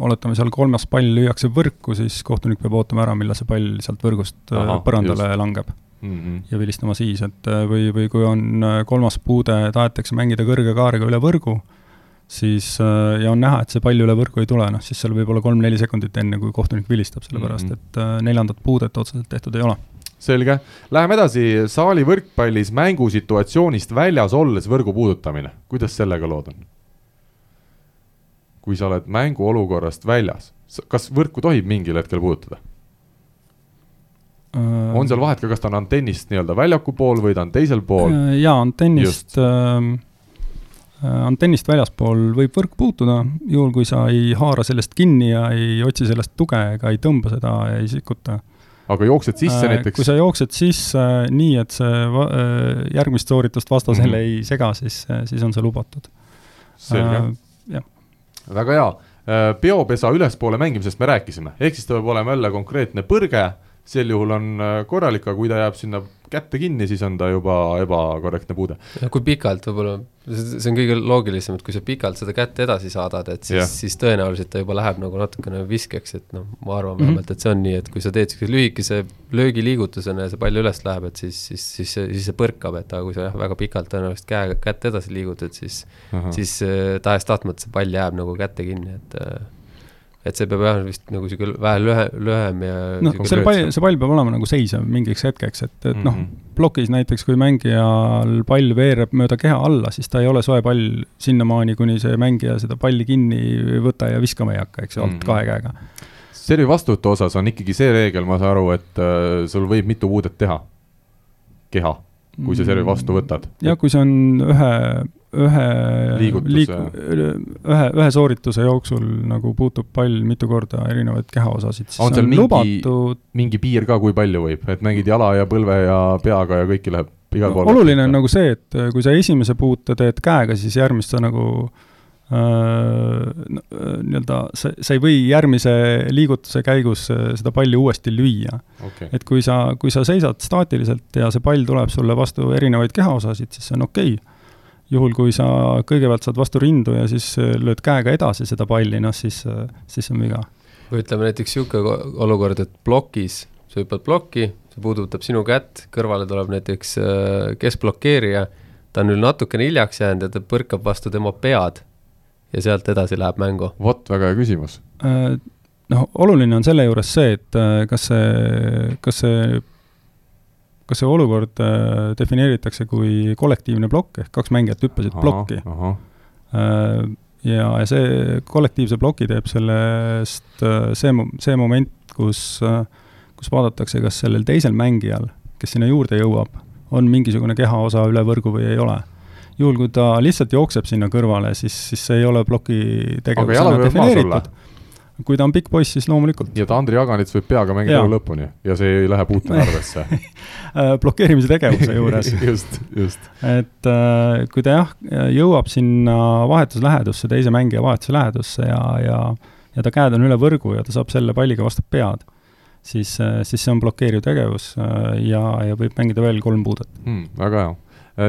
oletame seal kolmas pall lüüakse võrku, siis kohtunik peab ootama ära, millal see pall sealt võrgust äh, Aha, põrandale just. langeb mm. -hmm. ja vilistama siis, et äh, või, või kui on äh, kolmas puude, tahetakse mängida kõrge kaarega üle võrgu, siis ja on näha, et see pall üle võrgu ei tule, noh siis seal võib olla kolm-neli sekundit enne, kui kohtunik vilistab, sellepärast mm -hmm. et neljandat puudet otseselt tehtud ei ole selge, läheme edasi, saali võrkpallis mängusituatsioonist väljas olles võrgu puudutamine, kuidas sellega lood on? Kui sa oled mänguolukorrast väljas, kas võrku tohib mingil hetkel puudutada? Uh, on seal vahet ka, kas ta on antennist nii-öelda väljaku pool või ta on teisel pool? Uh, jaa, antennist uh,, antennist väljaspool võib võrk puutuda, juhul kui sa ei haara sellest kinni ja ei otsi sellest tuge ega ei tõmba seda ja ei sikuta aga jooksed sisse äh, näiteks? kui sa jooksed sisse nii, et see va, järgmist sooritust vastasele mm -hmm. ei sega, siis, siis on see lubatud. selge äh,. Väga hea, äh, peopesa ülespoole mängimisest me rääkisime, ehk siis ta peab olema jälle konkreetne põrge, sel juhul on äh, korralik, aga kui ta jääb sinna kätte kinni, siis on ta juba ebakorrektne puude. ja kui pikalt võib-olla, see on kõige loogilisem, et kui sa pikalt seda kätt edasi saadad, et siis, siis tõenäoliselt ta juba läheb nagu natukene viskeks, et noh, ma arvan mm -hmm. vähemalt, et see on nii, et kui sa teed niisuguse lühikese löögiliigutusena ja see pall üles läheb, et siis, siis, siis, siis see põrkab, et aga kui sa jah, väga pikalt tõenäoliselt käe, kätt edasi liigutad, siis -huh. siis äh, tahes-tahtmata see pall jääb nagu kätte kinni, et äh, et see peab jah, vist nagu sihuke vähe lühe, lühem ja noh, see pall, see pall peab olema nagu seisev mingiks hetkeks, et, et mm -hmm. noh, mhm. plokis näiteks, kui mängijal pall veereb mööda keha alla, siis ta ei ole soe pall sinnamaani, kuni see mängija seda palli kinni ei võta ja viskama ei hakka, eks ju, alt mm -hmm. kahe käega. servi vastuvõtu osas on ikkagi see reegel, ma saan aru, et äh, sul võib mitu puudet teha, keha, kui sa servi vastu võtad. jah, kui see on ühe ühe liik-, ühe, ühe soorituse jooksul nagu puutub pall mitu korda erinevaid kehaosasid, siis on, on mingi, lubatud. mingi piir ka, kui palju võib, et mängid jala ja põlve ja peaga ja kõiki läheb igal pool no,? oluline on nagu see, et kui sa esimese puute teed käega, siis järgmist sa nagu nii-öelda sa, sa ei või järgmise liigutuse käigus äh, seda palli uuesti lüüa. Okay.. et kui sa, kui sa seisad staatiliselt ja see pall tuleb sulle vastu erinevaid kehaosasid, siis see on okei. okay. Juhul, kui sa kõigepealt saad vastu rindu ja siis äh, lööd käega edasi seda palli, noh siis, äh, siis on viga. või ütleme näiteks niisugune olukord, et plokis, sa hüppad plokki, see puudutab sinu kätt, kõrvale tuleb näiteks keskblokeerija, ta on nüüd natukene hiljaks jäänud ja ta põrkab vastu tema pead ja sealt edasi läheb mängu? vot, väga hea küsimus. Äh, noh, oluline on selle juures see, et äh, kas see, kas see, kas see olukord äh, defineeritakse kui kollektiivne plokk, ehk kaks mängijat hüppasid plokki. ja, ja see kollektiivse ploki teeb sellest see, see moment, kus, kus vaadatakse, kas sellel teisel mängijal, kes sinna juurde jõuab, on mingisugune kehaosa üle võrgu või ei ole juhul, kui ta lihtsalt jookseb sinna kõrvale, siis, siis see ei ole ploki tegevusena defineeritud. Kui ta on pikk poiss, siis loomulikult. nii et Andri Aganits võib peaga mängida elu lõpuni ja see ei lähe puutme arvesse äh, blokeerimise tegevuse juures just, just. et äh, kui ta jah, jõuab sinna vahetuslähedusse, teise mängija vahetuse lähedusse ja, ja ja ta käed on üle võrgu ja ta saab selle palliga vastu pead, siis, äh, siis see on blokeeriv tegevus ja, ja võib mängida veel kolm puudet hmm,. väga hea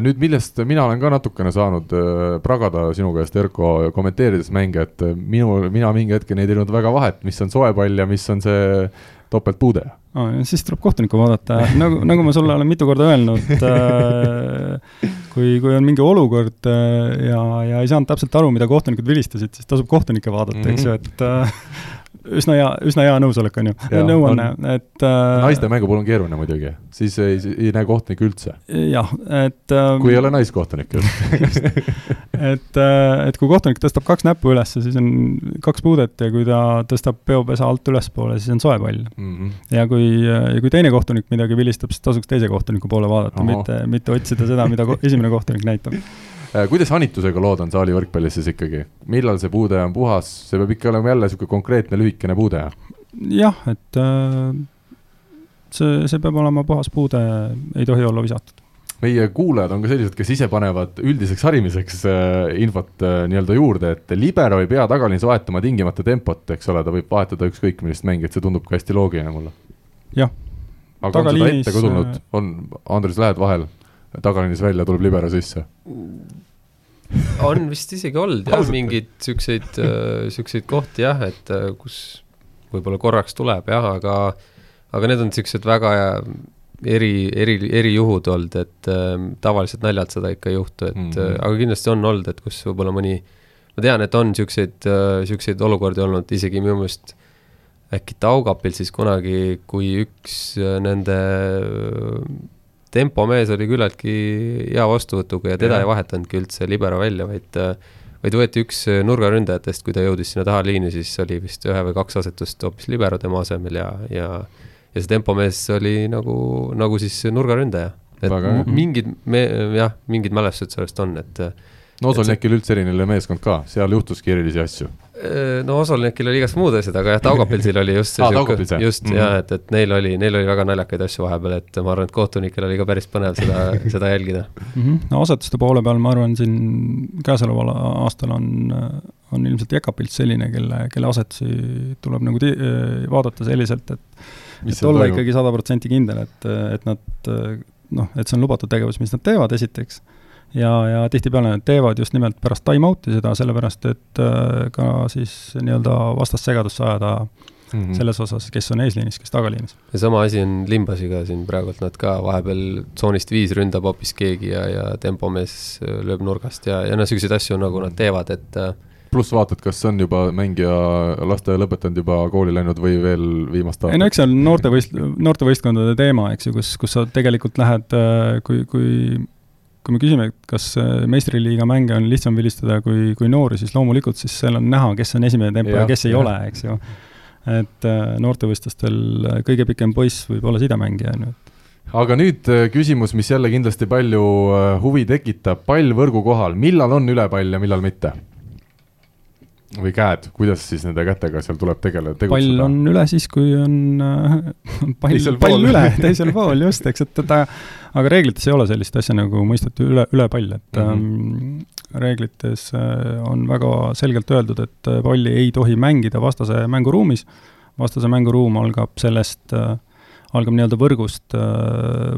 nüüd, millest mina olen ka natukene saanud äh, pragada sinu käest, Erko, kommenteerides mänge, et äh, minu, mina mingi hetk ei teinud väga vahet, mis on soe pall ja mis on see topeltpuude oh,. siis tuleb kohtunikku vaadata, nagu, nagu ma sulle olen mitu korda öelnud äh,, kui, kui on mingi olukord äh, ja, ja ei saanud täpselt aru, mida kohtunikud vilistasid, siis tasub kohtunikke vaadata mm, -hmm. eks ju, et äh, üsna hea, üsna hea nõusolek on ju, nõuanne, et äh, naiste mängu puhul on keeruline muidugi, siis ei, ei näe kohtunikku üldse. jah, et äh, kui ei ole naiskohtunik just et äh,, et kui kohtunik tõstab kaks näppu üles, siis on kaks puudet ja kui ta tõstab peopesa alt ülespoole, siis on soe pall mm. -hmm. ja kui, ja kui teine kohtunik midagi vilistab, siis tasuks teise kohtuniku poole vaadata, mitte, mitte otsida seda, mida esimene kohtunik näitab Äh, kuidas hanitusega lood on saali võrkpallis siis ikkagi, millal see puude on puhas, see peab ikka olema jälle niisugune konkreetne lühikene puude? jah, et äh, see, see peab olema puhas puude, ei tohi olla visatud meie kuulajad on ka sellised, kes ise panevad üldiseks harimiseks äh, infot äh, nii-öelda juurde, et libero ei pea tagalinis vahetama tingimata tempot, eks ole, ta võib vahetada ükskõik millist mängijat, see tundub ka hästi loogiline mulle. jah. aga tagaliinis... on seda ette ka tulnud, äh, on, Andres, lähed vahel tagaliinis välja, tuleb libero sisse? on vist isegi olnud jah, mingeid siukseid, äh, siukseid kohti jah, et äh, kus võib-olla korraks tuleb jah, aga, aga need on siuksed väga eri, eri, erijuhud olnud, et äh, tavaliselt naljalt seda ikka ei juhtu, et mm -hmm. aga kindlasti on olnud, et kus võib-olla mõni, ma tean, et on siukseid siukseid olukordi olnud isegi minu meelest äkki Taugapil siis kunagi, kui üks nende tempomees oli küllaltki hea vastuvõtuga ja teda ja. ei vahetanudki üldse libero välja, vaid vaid võeti üks nurgaründajatest, kui ta jõudis sinna taha liini, siis oli vist ühe või kaks asetust hoopis libero tema asemel ja, ja ja see tempomees oli nagu, nagu siis nurgaründaja. et Väga, mingid, me, jah, mingid mälestused sellest on, et no Osolnekil üldse erinev meeskond ka, seal juhtuski erilisi asju no Osolnikil oli igast muud asjad, aga jah, Taugapilsil oli just see ah, sihuke, just mm -hmm. jah, et, et neil oli, neil oli väga naljakaid asju vahepeal, et ma arvan, et kohtunikel oli ka päris põnev seda seda jälgida mm. -hmm. no asetuste poole peal ma arvan, siin käesoleval aastal on, on ilmselt Jekapilt selline, kelle, kelle asetusi tuleb nagu vaadata selliselt, et Mis et olla toimub? ikkagi sada protsenti kindel, et, et nad noh, et see on lubatud tegevus, mis nad teevad, esiteks ja, ja tihtipeale nad teevad just nimelt pärast time-out'i seda, sellepärast et äh, ka siis nii-öelda vastast segadusse ajada mm -hmm. selles osas, kes on eesliinis, kes tagaliinis. ja sama asi on Limbasiga siin praegult, nad ka vahepeal tsoonist viis ründab hoopis keegi ja, ja tempomees äh, lööb nurgast ja, ja noh, niisuguseid asju nagu nad teevad, et äh, pluss vaatad, kas on juba mängija lasteaia lõpetanud, juba kooli läinud või veel viimast aastat? ei no eks see on noortevõist-, noortevõistkondade teema, eks ju, kus, kus sa tegelikult lähed, kui, kui kui me küsime, et kas äh, meistriliiga mänge on lihtsam vilistada kui, kui noori, siis loomulikult siis seal on näha, kes on esimene tempo ja, ja kes ei ja. ole, eks ju. et äh, noortevõistlustel äh, kõige pikem poiss võib olla sidemängija, on ju, et aga nüüd küsimus, mis jälle kindlasti palju huvi tekitab, pall võrgu kohal, millal on ülepall ja millal mitte? Või käed, kuidas siis nende kätega seal tuleb tegele, tegutseda? pall on üle siis, kui on äh, pall pall üle, teisel pool just, eks, et ta, aga reeglites ei ole sellist asja nagu mõisteti üle, ülepall, et mm -hmm. reeglites äh, on väga selgelt öeldud, et äh, palli ei tohi mängida vastase mänguruumis, vastase mänguruum algab sellest äh, algab nii-öelda võrgust,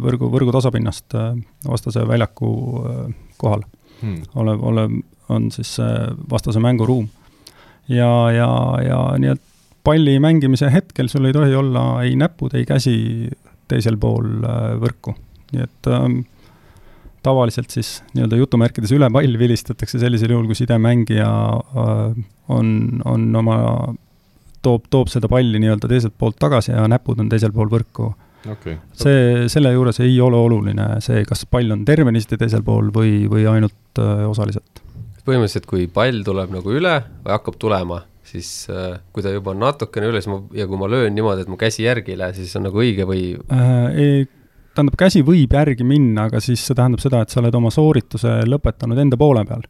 võrgu, võrgu tasapinnast äh, vastase väljaku äh, kohal hmm. olev, olev on siis see vastase mänguruum. Ja, ja, ja nii-öelda palli mängimise hetkel sul ei tohi olla ei näpud, ei käsi teisel pool äh, võrku, nii et ähm, tavaliselt siis nii-öelda jutumärkides üle pall vilistatakse sellisel juhul, kui sidemängija äh, on, on oma, toob, toob seda palli nii-öelda teiselt poolt tagasi ja näpud on teisel pool võrku okay.. see, selle juures ei ole oluline see, kas pall on tervenisti teisel pool või, või ainult äh, osaliselt. Põhimõtteliselt, kui pall tuleb nagu üle või hakkab tulema, siis äh, kui ta juba on natukene üles ma, ja kui ma löön niimoodi, et mu käsi järgi ei lähe, siis on nagu õige või äh,? tähendab, käsi võib järgi minna, aga siis see tähendab seda, et sa oled oma soorituse lõpetanud enda poole peal.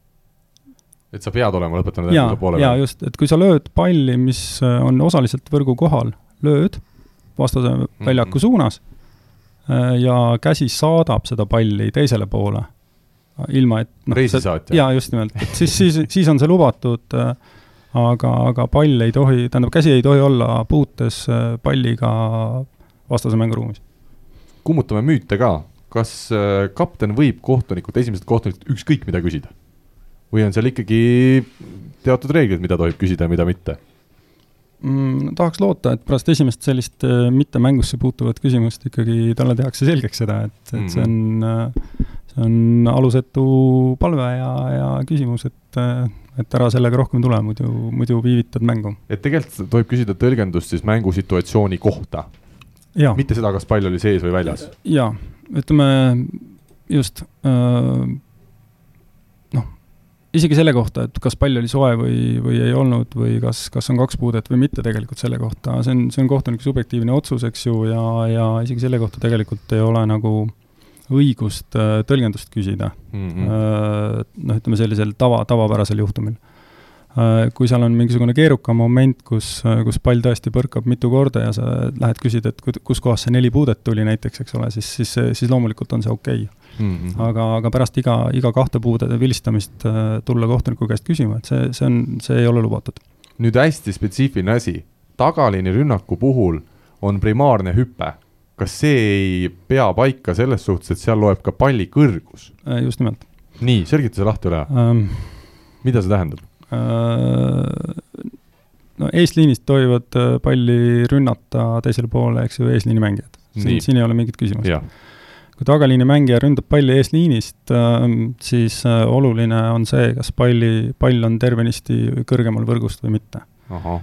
et sa pead olema lõpetanud ja, enda poole ja peal? just, et kui sa lööd palli, mis on osaliselt võrgu kohal, lööd vastase mm -hmm. väljaku suunas äh, ja käsi saadab seda palli teisele poole, ilma et no, reisisaatja? jaa, just nimelt, et siis, siis, siis on see lubatud äh, aga, aga pall ei tohi, tähendab, käsi ei tohi olla puutes äh, palliga vastase mänguruumis. kummutame müüte ka, kas äh, kapten võib kohtunikult, esimeselt kohtunikult ükskõik mida küsida? või on seal ikkagi teatud reeglid, mida tohib küsida ja mida mitte? mm,? tahaks loota, et pärast esimest sellist äh, mitte mängusse puutuvat küsimust ikkagi talle tehakse selgeks seda, et, et see on äh, see on alusetu palve ja, ja küsimus, et, äh, et ära sellega rohkem tule, muidu, muidu viivitad mängu. et tegelikult tohib küsida tõlgendust siis mängusituatsiooni kohta? mitte seda, kas pall oli sees või väljas? jaa, ütleme just äh, noh, isegi selle kohta, et kas pall oli soe või, või ei olnud või kas, kas on kaks puudet või mitte tegelikult selle kohta, see on, see on kohtuniku subjektiivne otsus, eks ju, ja, ja isegi selle kohta tegelikult ei ole nagu õigust äh, tõlgendust küsida mm. -hmm. noh, ütleme sellisel tava, tavapärasel juhtumil. Äh, kui seal on mingisugune keerukam moment, kus, kus pall tõesti põrkab mitu korda ja sa lähed küsid, et kuskohast see neli puudet tuli näiteks, eks ole, siis, siis, siis loomulikult on see okei okay. Mm -hmm. aga, aga pärast iga, iga kahte puude vilistamist tulla kohtuniku käest küsima, et see, see on, see ei ole lubatud. nüüd hästi spetsiifiline asi, tagaliini rünnaku puhul on primaarne hüpe kas see ei pea paika selles suhtes, et seal loeb ka palli kõrgus? just nimelt. nii, selgita see lahti üle ähm,. mida see tähendab äh,? no eesliinist tohivad palli rünnata teisele poole, eks ju, eesliini mängijad. siin, siin ei ole mingit küsimust. kui tagaliini mängija ründab palli eesliinist äh,, siis äh, oluline on see, kas palli, pall on tervenisti kõrgemal võrgust või mitte.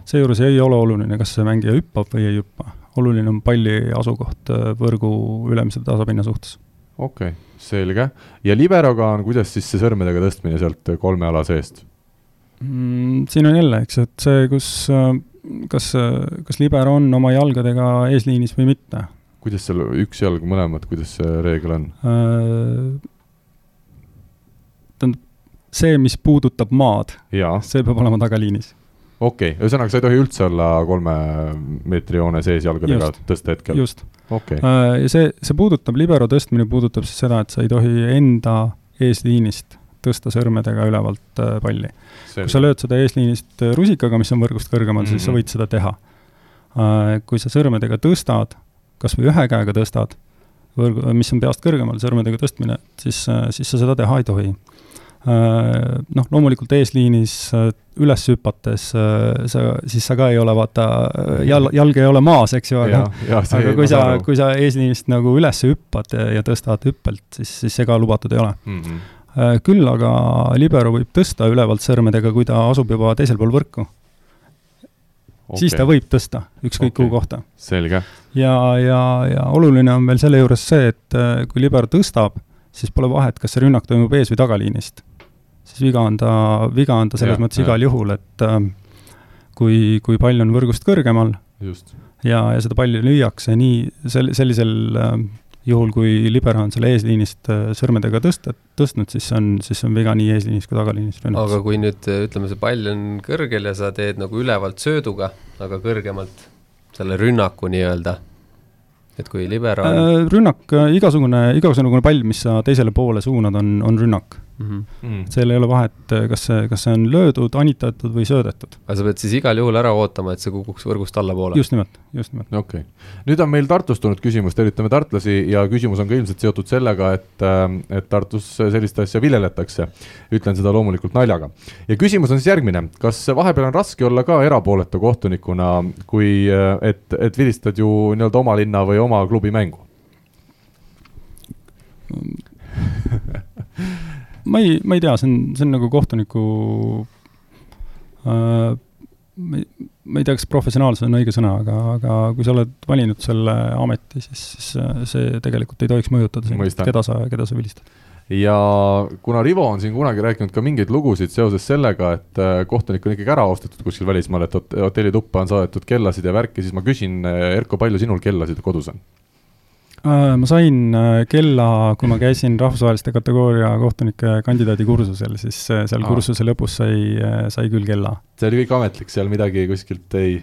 seejuures ei ole oluline, kas see mängija hüppab või ei hüppa oluline on palli asukoht võrgu ülemise tasapinna suhtes. okei okay,, selge. ja liberoga on, kuidas siis see sõrmedega tõstmine sealt kolme ala seest mm,? siin on jälle, eks, et see, kus, kas, kas libero on oma jalgadega eesliinis või mitte. kuidas seal üks jalg, mõlemad, kuidas see reegel on äh,? tähendab, see, mis puudutab maad, see peab olema tagaliinis okei okay., ühesõnaga sa ei tohi üldse olla kolme meetri joone sees jalgadega tõsta hetkel? just okay.. ja see, see puudutab, libero tõstmine puudutab siis seda, et sa ei tohi enda eesliinist tõsta sõrmedega ülevalt palli. kui sa lööd seda eesliinist rusikaga, mis on võrgust kõrgemal mm, -hmm. siis sa võid seda teha. kui sa sõrmedega tõstad, kas või ühe käega tõstad, võrgu, mis on peast kõrgemal, sõrmedega tõstmine, siis, siis sa seda teha ei tohi noh, loomulikult eesliinis üles hüpates sa, siis sa ka ei ole, vaata, jal-, jalg ei ole maas, eks ju, aga aga kui sa, kui sa eesliinist nagu üles hüppad ja, ja tõstad hüppelt, siis, siis see ka lubatud ei ole mm. -hmm. küll aga libero võib tõsta ülevalt sõrmedega, kui ta asub juba teisel pool võrku okay.. siis ta võib tõsta ükskõik okay. kuhu kohta. selge. ja, ja, ja oluline on veel selle juures see, et kui libero tõstab, siis pole vahet, kas see rünnak toimub ees- või tagaliinist siis viga on ta, viga on ta selles ja, mõttes ja. igal juhul, et äh, kui, kui pall on võrgust kõrgemal Just. ja, ja seda palli lüüakse nii sel-, sellisel äh, juhul, kui libero on selle eesliinist äh, sõrmedega tõsta, tõstnud, siis on, siis on viga nii eesliinis kui tagaliinis rünnakus. aga kui nüüd ütleme, see pall on kõrgel ja sa teed nagu ülevalt sööduga, aga kõrgemalt selle rünnaku nii-öelda, et kui libero on äh, rünnak, igasugune, igasugune pall, mis sa teisele poole suunad, on, on rünnak mm. mm. seal ei ole vahet, kas see, kas see on löödud, anitatud või söödetud. aga sa pead siis igal juhul ära ootama, et see kukuks võrgust allapoole? just nimelt, just nimelt. okei okay., nüüd on meil Tartust tulnud küsimus, tervitame tartlasi ja küsimus on ka ilmselt seotud sellega, et, ähm, et Tartus sellist asja viljeletakse. ütlen seda loomulikult naljaga. ja küsimus on siis järgmine, kas vahepeal on raske olla ka erapooletu kohtunikuna, kui, äh, et, et vilistad ju nii-öelda oma linna või oma klubi mängu ma ei, ma ei tea, see on, see on nagu kohtuniku äh, ma ei, ma ei tea, kas professionaalsus on õige sõna, aga, aga kui sa oled valinud selle ameti, siis, siis see tegelikult ei tohiks mõjutada sind, keda sa, keda sa vilistad. ja kuna Rivo on siin kunagi rääkinud ka mingeid lugusid seoses sellega, et äh, kohtunik on ikkagi ära ostetud kuskil välismaal, et hotellituppa on saadetud kellasid ja värki, siis ma küsin, Erko, palju sinul kellasid kodus on? Äh, ma sain äh, kella, kui ma käisin rahvusvaheliste kategooria kohtunike kandidaadikursusel, siis äh, seal Aa. kursuse lõpus sai, sai küll kella. see oli kõik ametlik, seal midagi kuskilt ei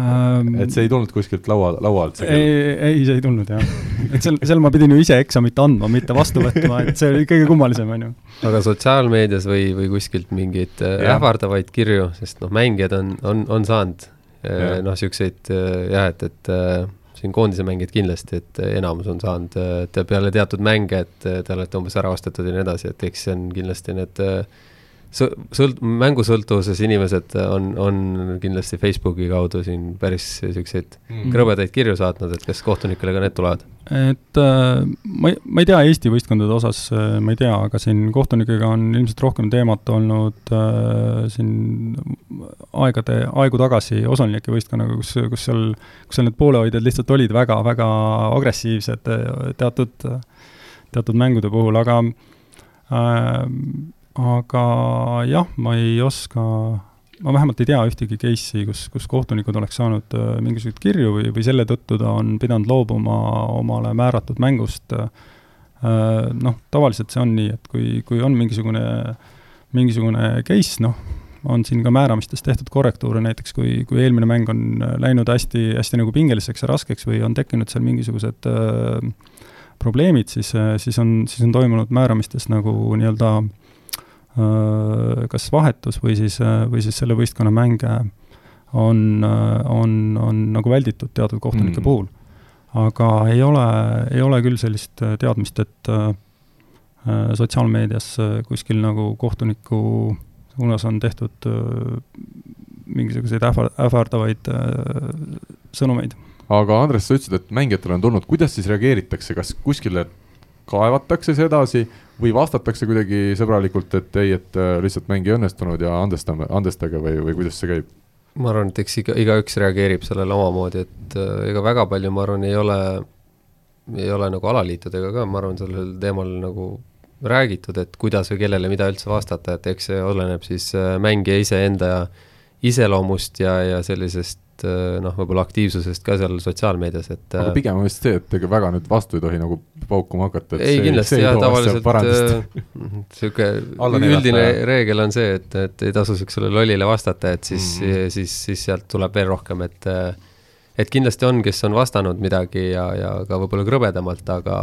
ähm,, et see ei tulnud kuskilt laua, laua alt? ei, ei, see ei tulnud jah. et seal, seal ma pidin ju ise eksamit andma, mitte vastu võtma, et see oli kõige kummalisem, on ju. aga sotsiaalmeedias või, või kuskilt mingeid ähvardavaid kirju, sest noh, mängijad on, on, on saanud noh, niisuguseid jah, et, et siin koondise mängijad kindlasti, et enamus on saanud te peale teatud mänge, et te olete umbes ära ostetud ja nii edasi, et eks see on kindlasti need sõlt-, mängusõltuvuses inimesed on, on kindlasti Facebooki kaudu siin päris niisuguseid mm. krõbedaid kirju saatnud, et kas kohtunikele ka need tulevad? et äh, ma ei, ma ei tea Eesti võistkondade osas, äh, ma ei tea, aga siin kohtunikega on ilmselt rohkem teemat olnud äh, siin aegade, aegu tagasi Osanliki võistkonnaga, kus, kus seal, kus seal need poolehoidjad lihtsalt olid väga, väga agressiivsed äh, teatud, teatud mängude puhul, aga äh, aga jah, ma ei oska, ma vähemalt ei tea ühtegi case'i, kus, kus kohtunikud oleks saanud äh, mingisuguseid kirju või, või selle tõttu ta on pidanud loobuma omale määratud mängust äh,. Noh, tavaliselt see on nii, et kui, kui on mingisugune, mingisugune case, noh, on siin ka määramistes tehtud korrektuure, näiteks kui, kui eelmine mäng on läinud hästi, hästi nagu pingeliseks ja raskeks või on tekkinud seal mingisugused äh, probleemid, siis, siis on, siis on toimunud määramistes nagu nii-öelda äh, Äh, kas vahetus või siis, äh, või siis selle võistkonna mänge on, äh, on, on nagu välditud teatud kohtunike mm. puhul. aga ei ole, ei ole küll sellist teadmist, et äh, sotsiaalmeedias kuskil nagu kohtuniku suunas on tehtud äh, mingisuguseid ähvar-, ähvardavaid äh, sõnumeid. aga Andres, sa ütlesid, et mängijatele on tulnud, kuidas siis reageeritakse, kas kuskile kaevatakse see edasi või vastatakse kuidagi sõbralikult, et ei, et äh, lihtsalt mäng ei õnnestunud ja andestame, andestage või, või kuidas see käib? ma arvan, et eks iga, igaüks reageerib sellele omamoodi, et äh, ega väga palju, ma arvan, ei ole, ei ole nagu alaliitudega ka, ma arvan, sellel teemal nagu räägitud, et kuidas või kellele mida üldse vastata, et eks see oleneb siis äh, mängija iseenda iseloomust ja, ja sellisest Eh, noh, võib-olla aktiivsusest ka seal sotsiaalmeedias, et aga pigem on vist see, et ega väga nüüd vastu ei tohi nagu paukuma hakata. ei, kindlasti jah, tavaliselt niisugune üldine reegel on see, et, et ei tasu niisugusele lollile vastata, et siis mm, -hmm. siis, siis sealt tuleb veel rohkem, et et kindlasti on, kes on vastanud midagi ja, ja ka võib-olla krõbedamalt, aga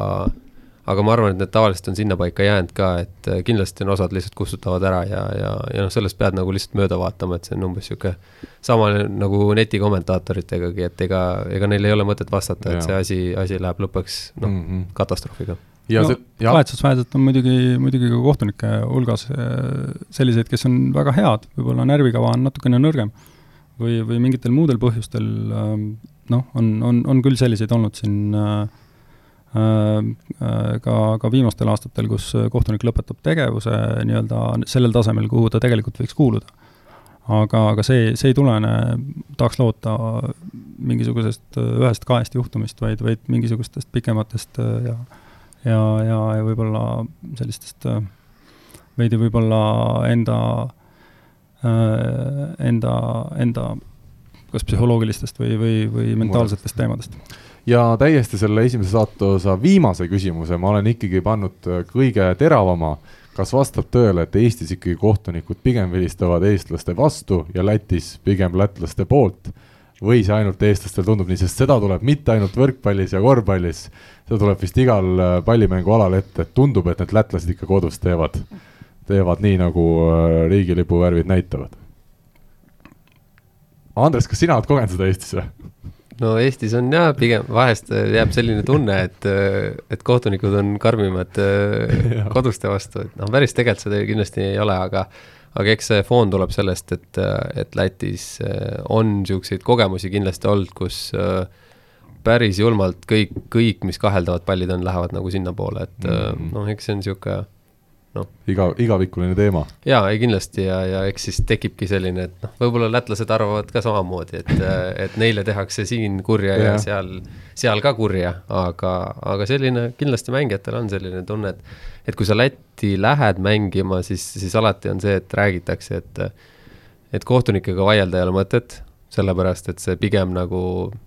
aga ma arvan, et need tavaliselt on sinnapaika jäänud ka, et äh, kindlasti on osad lihtsalt kustutavad ära ja, ja, ja noh, sellest pead nagu lihtsalt mööda vaatama, et see on umbes niisugune sama nagu netikommentaatoritegagi, et ega, ega neil ei ole mõtet vastata, et see asi, asi läheb lõpuks noh mm -hmm., katastroofiga. ja no, see, kahetsusväärselt on muidugi, muidugi ka kohtunike hulgas äh, selliseid, kes on väga head, võib-olla närvikava on natukene nõrgem või, või mingitel muudel põhjustel ähm, noh, on, on, on küll selliseid olnud siin äh, Äh, äh, ka, ka viimastel aastatel, kus kohtunik lõpetab tegevuse nii-öelda sellel tasemel, kuhu ta tegelikult võiks kuuluda. aga, aga see, see ei tulene, tahaks loota mingisugusest ühest-kahest juhtumist, vaid, vaid mingisugustest pikematest ja ja, ja, ja võib-olla sellistest veidi võib-olla enda, enda, enda kas psühholoogilistest või, või, või mentaalsetest teemadest ja täiesti selle esimese saateosa viimase küsimuse ma olen ikkagi pannud kõige teravama kas vastab tõele, et Eestis ikkagi kohtunikud pigem vilistavad eestlaste vastu ja Lätis pigem lätlaste poolt või see ainult eestlastel tundub nii, sest seda tuleb mitte ainult võrkpallis ja korvpallis, seda tuleb vist igal äh, pallimängualal ette, et tundub, et need lätlased ikka kodus teevad, teevad nii, nagu äh, riigilipu värvid näitavad. Andres, kas sina oled kogenud seda Eestis või? No Eestis on jah, pigem vahest jääb selline tunne, et, et kohtunikud on karmimad koduste vastu, et noh, päris tegelikult seda kindlasti ei ole, aga aga eks see foon tuleb sellest, et, et Lätis äh, on niisuguseid kogemusi kindlasti olnud, kus äh, päris julmalt kõik, kõik, mis kaheldavad pallid on, lähevad nagu sinnapoole, et mm -hmm. noh, eks see on niisugune noh. iga, igavikuline teema. jaa, ei kindlasti ja, ja eks siis tekibki selline, et noh, võib-olla lätlased arvavad ka samamoodi, et, et neile tehakse siin kurja ja, ja seal, seal ka kurja, aga, aga selline, kindlasti mängijatel on selline tunne, et et kui sa Lätti lähed mängima, siis, siis alati on see, et räägitakse, et et kohtunikega vaielda ei ole mõtet, sellepärast et see pigem nagu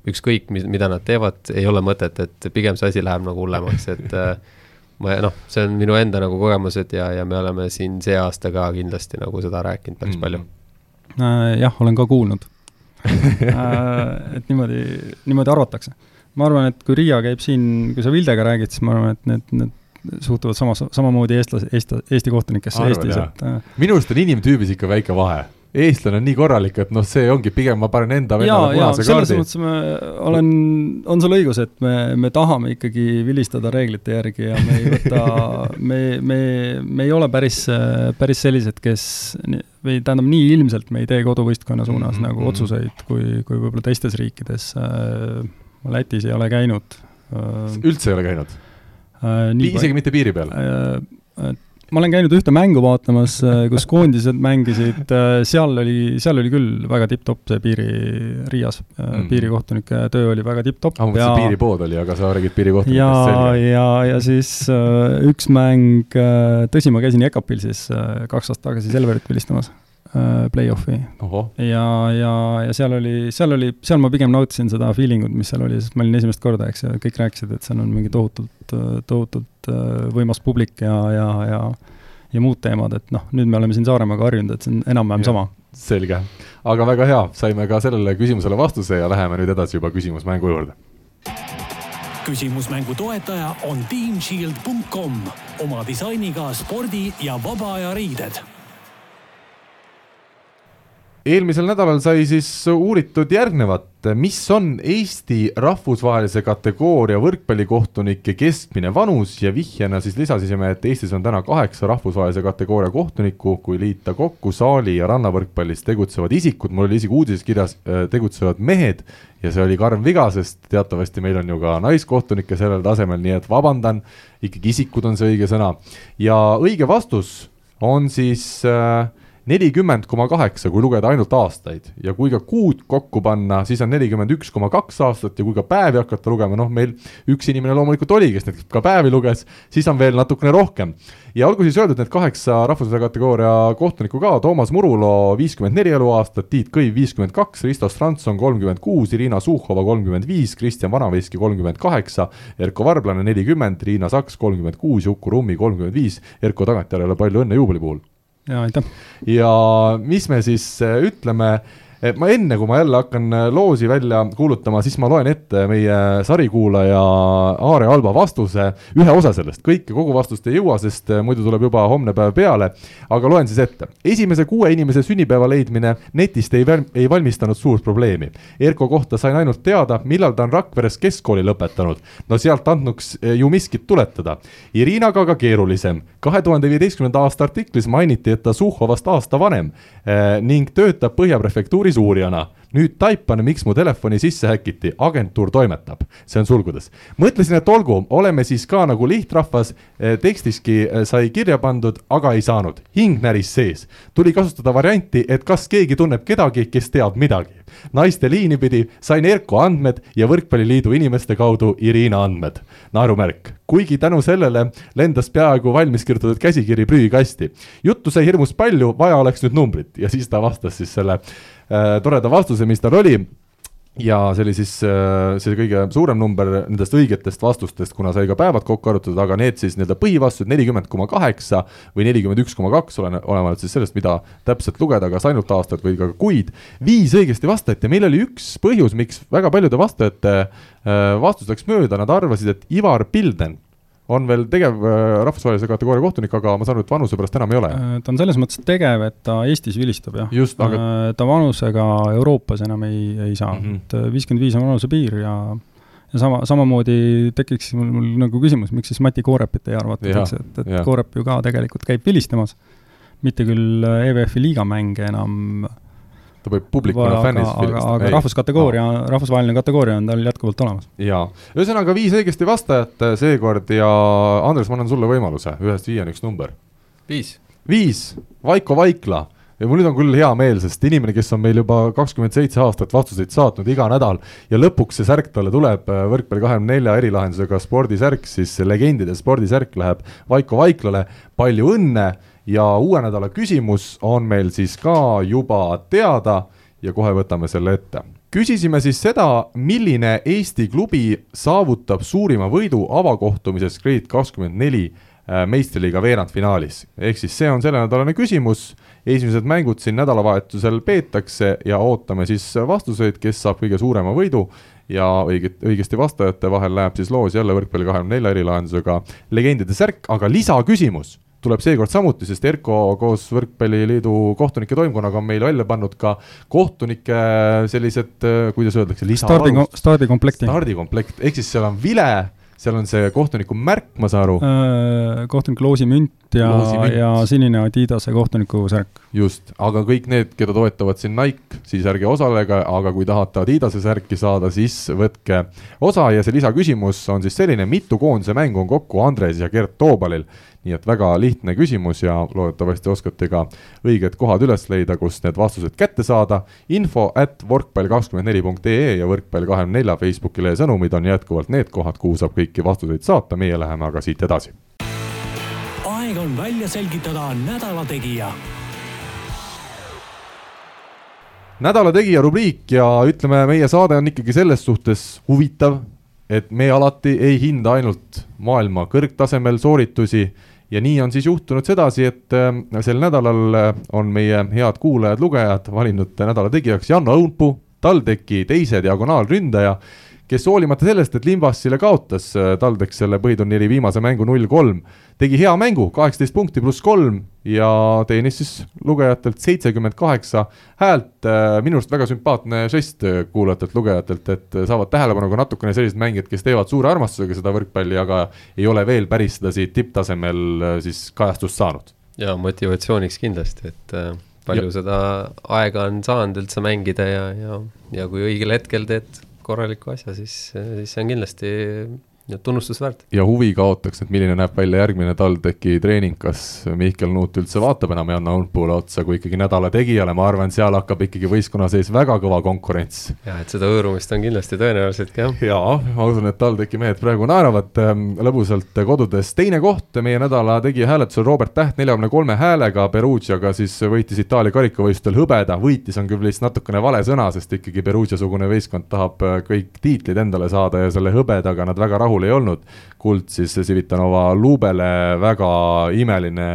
ükskõik, mida nad teevad, ei ole mõtet, et pigem see asi läheb nagu hullemaks, et ma noh, see on minu enda nagu kogemused ja, ja me oleme siin see aasta ka kindlasti nagu seda rääkinud päris mm. palju äh,. jah, olen ka kuulnud äh, et niimoodi, niimoodi arvatakse. ma arvan, et kui Riia käib siin, kui sa Vildega räägid, siis ma arvan, et need, need suhtuvad samas, samamoodi eestlas-, Eesti, Eesti kohtunikesse Arvan, Eestis, et äh, minu arust on inimtüübis ikka väike vahe. Eestlane on nii korralik, et noh, see ongi pigem, ma panen enda vennale punase kaardi. selles mõttes ma olen, on sul õigus, et me, me tahame ikkagi vilistada reeglite järgi ja me ei võta me, me, me ei ole päris, päris sellised, kes või tähendab, nii ilmselt me ei tee koduvõistkonna suunas mm -hmm. nagu otsuseid, kui, kui võib-olla teistes riikides. ma Lätis ei ole käinud. üldse ei ole käinud? äh,. isegi mitte piiri peal äh,? äh ma olen käinud ühte mängu vaatamas, äh, kus koondised mängisid, äh, seal oli, seal oli küll väga tipp-topp see piiri, Riias mm., piirikohtunike töö oli väga tipp-topp. ah, ma mõtlesin, piiripood oli, aga sa räägid piirikohtunikest ja, selge. ja, ja siis äh, üks mäng, tõsi, ma käisin Jekapilsis kaks aastat tagasi Selverit vilistamas Äh, play-off'i. ja, ja, ja seal oli, seal oli, seal ma pigem nautisin seda feeling ut, mis seal oli, sest ma olin esimest korda, eks ju, kõik rääkisid, et seal on mingi tohutult, tohutult äh, võimas publik ja, ja, ja ja muud teemad, et noh, nüüd me oleme siin Saaremaaga harjunud, et see on enam-vähem sama. selge, aga väga hea, saime ka sellele küsimusele vastuse ja läheme nüüd edasi juba küsimusmängu juurde. Küsimusmängu toetaja on teamshield.com oma disainiga spordi ja vaba aja riided eelmisel nädalal sai siis uuritud järgnevat, mis on Eesti rahvusvahelise kategooria võrkpallikohtunike keskmine vanus? Ja vihjena siis lisasime, et Eestis on täna kaheksa rahvusvahelise kategooria kohtunikku, kui liita kokku saali ja rannavõrkpallis tegutsevad isikud, mul oli isegi uudises kirjas äh, tegutsevad mehed ja see oli karm viga, sest teatavasti meil on ju ka naiskohtunikke sellel tasemel, nii et vabandan, ikkagi isikud on see õige sõna. Ja õige vastus on siis äh, nelikümmend koma kaheksa, kui lugeda ainult aastaid ja kui ka kuud kokku panna, siis on nelikümmend üks koma kaks aastat ja kui ka päevi hakata lugema, noh, meil üks inimene loomulikult oli, kes neid ka päevi luges, siis on veel natukene rohkem. ja olgu siis öeldud, need kaheksa rahvusvahelise kategooria kohtunikku ka, Toomas Murulo viiskümmend neli eluaastat, Tiit Kõiv viiskümmend kaks, Risto Strandson kolmkümmend kuus, Irina Suhhova kolmkümmend viis, Kristjan Vanaveski kolmkümmend kaheksa, Erko Varblane nelikümmend, Riina Saks kolmkümmend kuus, Uku Rummi kolmkümmend viis, Erko tagantjärele palju õnne juubeli puhul! Jaa, aitäh! ja mis me siis äh, ütleme et ma enne, kui ma jälle hakkan äh, loosi välja kuulutama, siis ma loen ette meie sarikuulaja Aare Alba vastuse, ühe osa sellest, kõike, kogu vastust ei jõua, sest äh, muidu tuleb juba homne päev peale, aga loen siis ette. esimese kuue inimese sünnipäeva leidmine netist ei, ei valmistanud suurt probleemi. Erko kohta sain ainult teada, millal ta on Rakveres keskkooli lõpetanud. no sealt andnuks ju miskit tuletada. Irinaga aga keerulisem. kahe tuhande viieteistkümnenda aasta artiklis mainiti, et ta Suhhovast aasta vanem eh, ning töötab Põhja prefektuuris agentuuris uurijana. nüüd taipan, miks mu telefoni sisse häkiti, agentuur toimetab, see on sulgudes. mõtlesin, et olgu, oleme siis ka nagu lihtrahvas, eh, tekstiski eh, sai kirja pandud, aga ei saanud, hing näris sees. tuli kasutada varianti, et kas keegi tunneb kedagi, kes teab midagi. naiste liini pidi sain Erko andmed ja Võrkpalliliidu inimeste kaudu Irina andmed. naerumärk, kuigi tänu sellele lendas peaaegu valmis kirjutatud käsikiri prügikasti. juttu sai hirmus palju, vaja oleks nüüd numbrit ja siis ta vastas siis selle toreda vastuse, mis tal oli ja see oli siis äh, see kõige suurem number nendest õigetest vastustest, kuna sai ka päevad kokku arvutatud, aga need siis nii-öelda põhivastused nelikümmend koma kaheksa või nelikümmend üks koma kaks, olen, olenevalt siis sellest, mida täpselt lugeda, kas ainult aastat või ka kuid. viis õigesti vastajat ja meil oli üks põhjus, miks väga paljude vastajate äh, vastus läks mööda, nad arvasid, et Ivar Pilden on veel tegev äh, rahvusvahelise kategooria kohtunik, aga ma saan aru, et vanuse pärast enam ei ole. Äh, ta on selles mõttes tegev, et ta Eestis vilistab, jah. aga Äh, ta vanusega Euroopas enam ei, ei saa mm. -hmm. et viiskümmend viis on vanusepiir ja ja sama, samamoodi tekiks mul, mul nagu küsimus, miks siis Mati Koorepit ei eks, et, et jah. Koorep ju ka tegelikult käib vilistamas. mitte küll EVF-i liigamänge enam, ta võib publikuna aga, fännis aga, aga rahvuskategooria, rahvusvaheline kategooria on tal jätkuvalt olemas. jaa, ühesõnaga viis õigesti vastajat äh, seekord ja Andres, ma annan sulle võimaluse, ühest viieni üks number. viis. viis, Vaiko Vaikla. Ja mul nüüd on küll hea meel, sest inimene, kes on meil juba kakskümmend seitse aastat vastuseid saatnud iga nädal ja lõpuks see särk talle tuleb, äh, võrkpalli kahekümne nelja erilahendusega spordisärk, siis legendide spordisärk läheb Vaiko Vaiklale, palju õnne ja uue nädala küsimus on meil siis ka juba teada ja kohe võtame selle ette. küsisime siis seda, milline Eesti klubi saavutab suurima võidu avakohtumises Grade kakskümmend neli äh, meistriliiga veerandfinaalis. ehk siis see on sellenädalane küsimus, esimesed mängud siin nädalavahetusel peetakse ja ootame siis vastuseid, kes saab kõige suurema võidu ja õiget, õigesti vastajate vahel läheb siis loos jälle võrkpalli kahekümne nelja erilahendusega legendide särk, aga lisaküsimus tuleb seekord samuti, sest Erko koos Võrkpalliliidu kohtunike toimkonnaga on meil välja pannud ka kohtunike sellised, kuidas öeldakse, stardi, stardikomplekti. stardikomplekt, ehk siis seal on vile, seal on see kohtuniku märk, ma saan aru. kohtuniku loosimünt ja, ja sinine Adidase kohtuniku särk. just, aga kõik need, keda toetavad siin Nike, siis ärge osalege, aga kui tahate Adidase särki saada, siis võtke osa ja see lisaküsimus on siis selline, mitu koondise mängu on kokku Andres ja Gert Toobalil nii et väga lihtne küsimus ja loodetavasti oskate ka õiged kohad üles leida, kust need vastused kätte saada. info at võrkpall24.ee ja võrkpall kahekümne nelja Facebooki lehe sõnumid on jätkuvalt need kohad, kuhu saab kõiki vastuseid saata, meie läheme aga siit edasi. On välja selgitada nädala tegija. Nädala tegija rubriik ja ütleme, meie saade on ikkagi selles suhtes huvitav, et me alati ei hinda ainult maailma kõrgtasemel sooritusi ja nii on siis juhtunud sedasi, et äh, sel nädalal on meie head kuulajad-lugejad valinud nädala tegijaks Jan Õunpuu, TalTechi teise diagonaalründaja, kes hoolimata sellest, et Limbassile kaotas TalTech selle põhiturniiri viimase mängu null kolm, tegi hea mängu, kaheksateist punkti pluss kolm ja teenis siis lugejatelt seitsekümmend kaheksa häält. minu arust väga sümpaatne žest kuulajatelt-lugejatelt, et saavad tähelepanu ka natukene sellised mängijad, kes teevad suure armastusega seda võrkpalli, aga ei ole veel päris sedasi tipptasemel siis kajastust saanud. ja motivatsiooniks kindlasti, et äh, palju ja. seda aega on saanud üldse mängida ja, ja, ja kui õigel hetkel teed korraliku asja, siis, siis see on kindlasti tunnustust väärt. ja huvi kaotaks, et milline näeb välja järgmine TalTechi treening, kas Mihkel Nuut üldse vaatab enam Janno Õunpuule otsa kui ikkagi nädala tegijale, ma arvan, seal hakkab ikkagi võistkonna sees väga kõva konkurents. jah, et seda hõõrumist on kindlasti tõenäoliselt ka, jah. jaa, ma usun, et TalTechi mehed praegu naeravad ähm, lõbusalt kodudes. teine koht meie nädala tegija hääletusel Robert Täht neljakümne kolme häälega Perugiaga siis võitis Itaalia karikavõistlustel hõbeda, võitis on küll vist natukene vale sõna, sest ikkagi Perugia-sugune võistkond tahab kõik tiitlid endale saada ja selle hõbedaga nad väga rahul ei olnud. Kuld siis Civitanova Lubele, väga imeline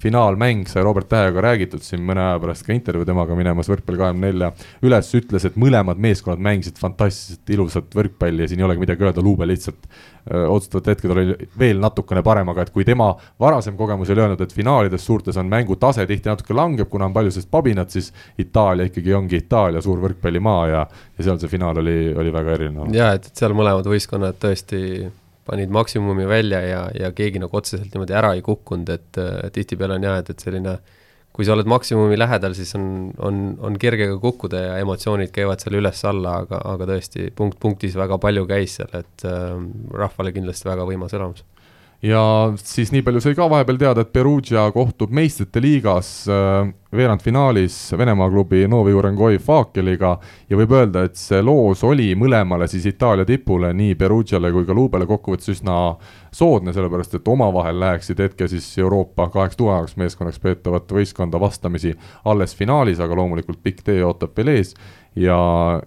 finaalmäng sai Robert Tähega räägitud siin mõne aja pärast ka intervjuu temaga minemas võrkpalli kahekümne nelja üles, ütles, et mõlemad meeskonnad mängisid fantastiliselt ilusat võrkpalli ja siin ei olegi midagi öelda, Lube lihtsalt öö, otsustavatel hetkedel oli veel natukene parem, aga et kui tema varasem kogemus oli öelnud, et finaalides suurtes on mängu tase tihti natuke langeb, kuna on palju sellist pabinat, siis Itaalia ikkagi ongi Itaalia suur võrkpallimaa ja, ja seal see finaal oli, oli väga erinev. ja et seal mõlemad võistkonnad tõesti panid maksimumi välja ja, ja keegi nagu otseselt niimoodi ära ei kukkunud, et tihtipeale on jah, et, et selline kui sa oled maksimumi lähedal, siis on, on, on kerge ka kukkuda ja emotsioonid käivad seal üles-alla, aga, aga tõesti punkt punktis väga palju käis seal, et äh, rahvale kindlasti väga võimas elamus ja siis nii palju sai ka vahepeal teada, et Perugia kohtub meistrite liigas äh, veerandfinaalis Venemaa klubi Novi Urengoi Fakeliga ja võib öelda, et see loos oli mõlemale siis Itaalia tipule, nii Perugiale kui ka Lubele kokkuvõttes üsna soodne, sellepärast et omavahel läheksid hetke siis Euroopa kaheks tugevaks meeskonnaks peetavat võistkonda vastamisi alles finaalis, aga loomulikult pikk tee ootab veel ees. Ja,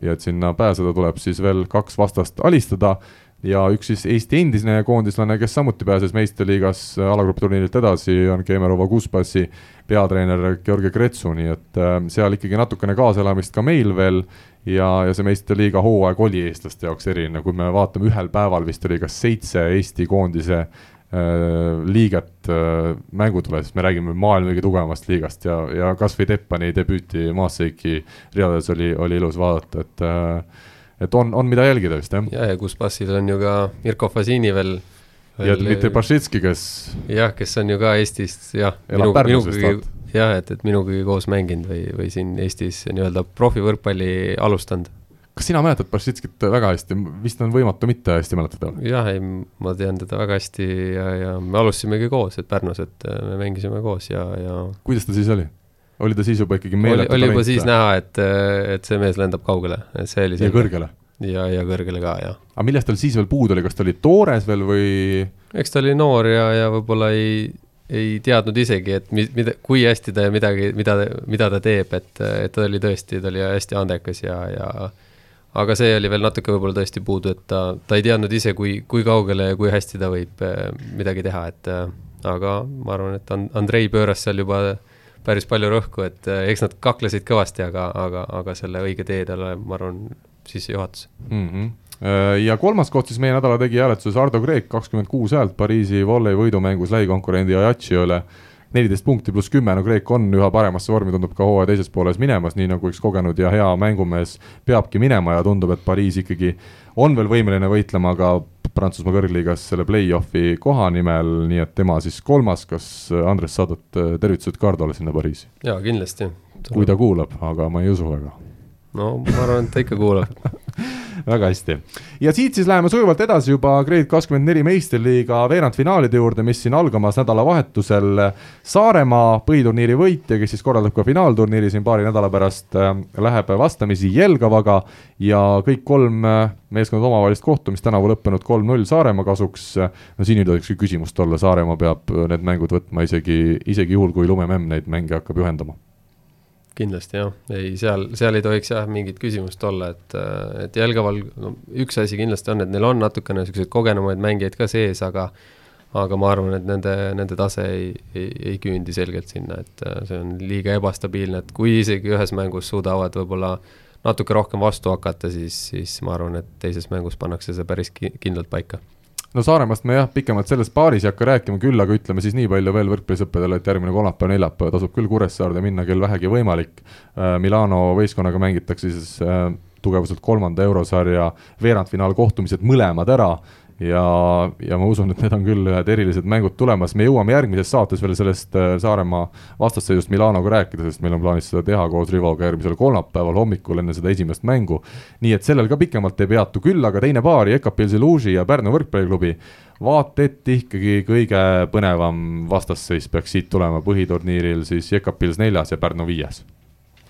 ja et sinna pääseda, tuleb siis veel kaks vastast alistada ja üks siis Eesti endisene koondislane, kes samuti pääses meistriliigas alagrupi turniirilt edasi, on Kemerova Kuspassi peatreener Georgi Kretsu, nii et äh, seal ikkagi natukene kaasaelamist ka meil veel ja, ja see meistriliiga hooaeg oli eestlaste jaoks eriline, kui me vaatame ühel päeval vist oli kas seitse Eesti koondise äh, liiget äh, mängudele, siis me räägime maailma kõige tugevamast liigast ja, ja kasvõi Teppani debüüti Maaseiki ridades oli, oli ilus vaadata, et äh, et on, on mida jälgida vist, jah. ja, ja kus passil on ju ka Mirko Fasini veel, ja Dmitri Bašitski, kes. jah, kes on ju ka Eestist, jah. elab Pärnus vist vaata. jah, et, et minuga koos mänginud või, või siin Eestis nii-öelda profivõrkpalli alustanud. kas sina mäletad Bašitskit väga hästi, vist on võimatu mitte hästi mäletada? jah, ei, ma tean teda väga hästi ja, ja me alustasimegi koos, et Pärnus, et me mängisime koos ja, ja. kuidas ta siis oli? Oli ta siis juba ikkagi meeletu oli, oli juba siis näha, et, et see mees lendab kaugele, et see oli ja kõrgele? ja, ja kõrgele ka, jah. aga millest tal siis veel puudu oli, kas ta oli toores veel või? eks ta oli noor ja, ja võib-olla ei, ei teadnud isegi, et mi-, mida, kui hästi ta midagi, mida, mida ta teeb, et, et ta oli tõesti, ta oli hästi andekas ja, ja aga see oli veel natuke võib-olla tõesti puudu, et ta, ta ei teadnud ise, kui, kui kaugele ja kui hästi ta võib eh, midagi teha, et aga ma arvan, et Andrei pööras seal juba päris palju rõhku, et eh, eks nad kaklesid kõvasti, aga, aga, aga selle õige tee talle, ma arvan, sisse juhatas mm. -hmm ja kolmas koht siis meie nädala tegija hääletuses Ardo Kreek, kakskümmend kuus häält Pariisi volley võidumängus lähikonkurendi Ajaccio üle neliteist punkti pluss kümme, no Kreek on üha paremasse vormi, tundub ka hooaja teises pooles minemas, nii nagu üks kogenud ja hea mängumees peabki minema ja tundub, et Pariis ikkagi on veel võimeline võitlema ka Prantsusmaa kõrgliigas selle play-off'i koha nimel, nii et tema siis kolmas, kas Andres, saadad äh, tervitused Cardole sinna Pariisi? jaa, kindlasti. kui ta kuulab, aga ma ei usu väga. no ma arvan, et ta ikka kuulab väga hästi. ja siit siis läheme sujuvalt edasi juba Grade kakskümmend neli meistriliiga veerandfinaalide juurde, mis siin algamas nädalavahetusel Saaremaa põhiturniiri võitja, kes siis korraldab ka finaalturniiri siin paari nädala pärast, äh, läheb vastamisi Jelgavaga ja kõik kolm äh, meeskondade omavahelist kohtumist tänavu lõppenud kolm-null Saaremaa kasuks. no siin ei tohiks küsimust olla, Saaremaa peab need mängud võtma isegi, isegi juhul, kui lumememm neid mänge hakkab juhendama kindlasti jah, ei seal, seal ei tohiks jah mingit küsimust olla, et, et Jelgaval no üks asi kindlasti on, et neil on natukene niisuguseid kogenumaid mängijaid ka sees, aga aga ma arvan, et nende, nende tase ei, ei, ei küündi selgelt sinna, et see on liiga ebastabiilne, et kui isegi ühes mängus suudavad võib-olla natuke rohkem vastu hakata, siis, siis ma arvan, et teises mängus pannakse see päris kindlalt paika no Saaremaast me jah, pikemalt sellest paaris ei hakka rääkima, küll aga ütleme siis nii palju veel võrkpallisõppedele, et järgmine kolmapäev, neljapäev tasub küll Kuressaarde minna, kel vähegi võimalik. Äh, Milano võistkonnaga mängitakse siis äh, tugevuselt kolmanda eurosarja veerandfinaalkohtumised mõlemad ära ja, ja ma usun, et need on küll ühed erilised mängud tulemas, me jõuame järgmises saates veel sellest äh, Saaremaa vastasseisust Milanoga rääkida, sest meil on plaanis seda teha koos Rivoga järgmisel kolmapäeval hommikul enne seda esimest mängu. nii et sellel ka pikemalt ei peatu, küll aga teine paar, Ekapilsi Luuži ja Pärnu võrkpalliklubi, vaat et ikkagi kõige põnevam vastasseis peaks siit tulema põhiturniiril siis Ekapils neljas ja Pärnu viies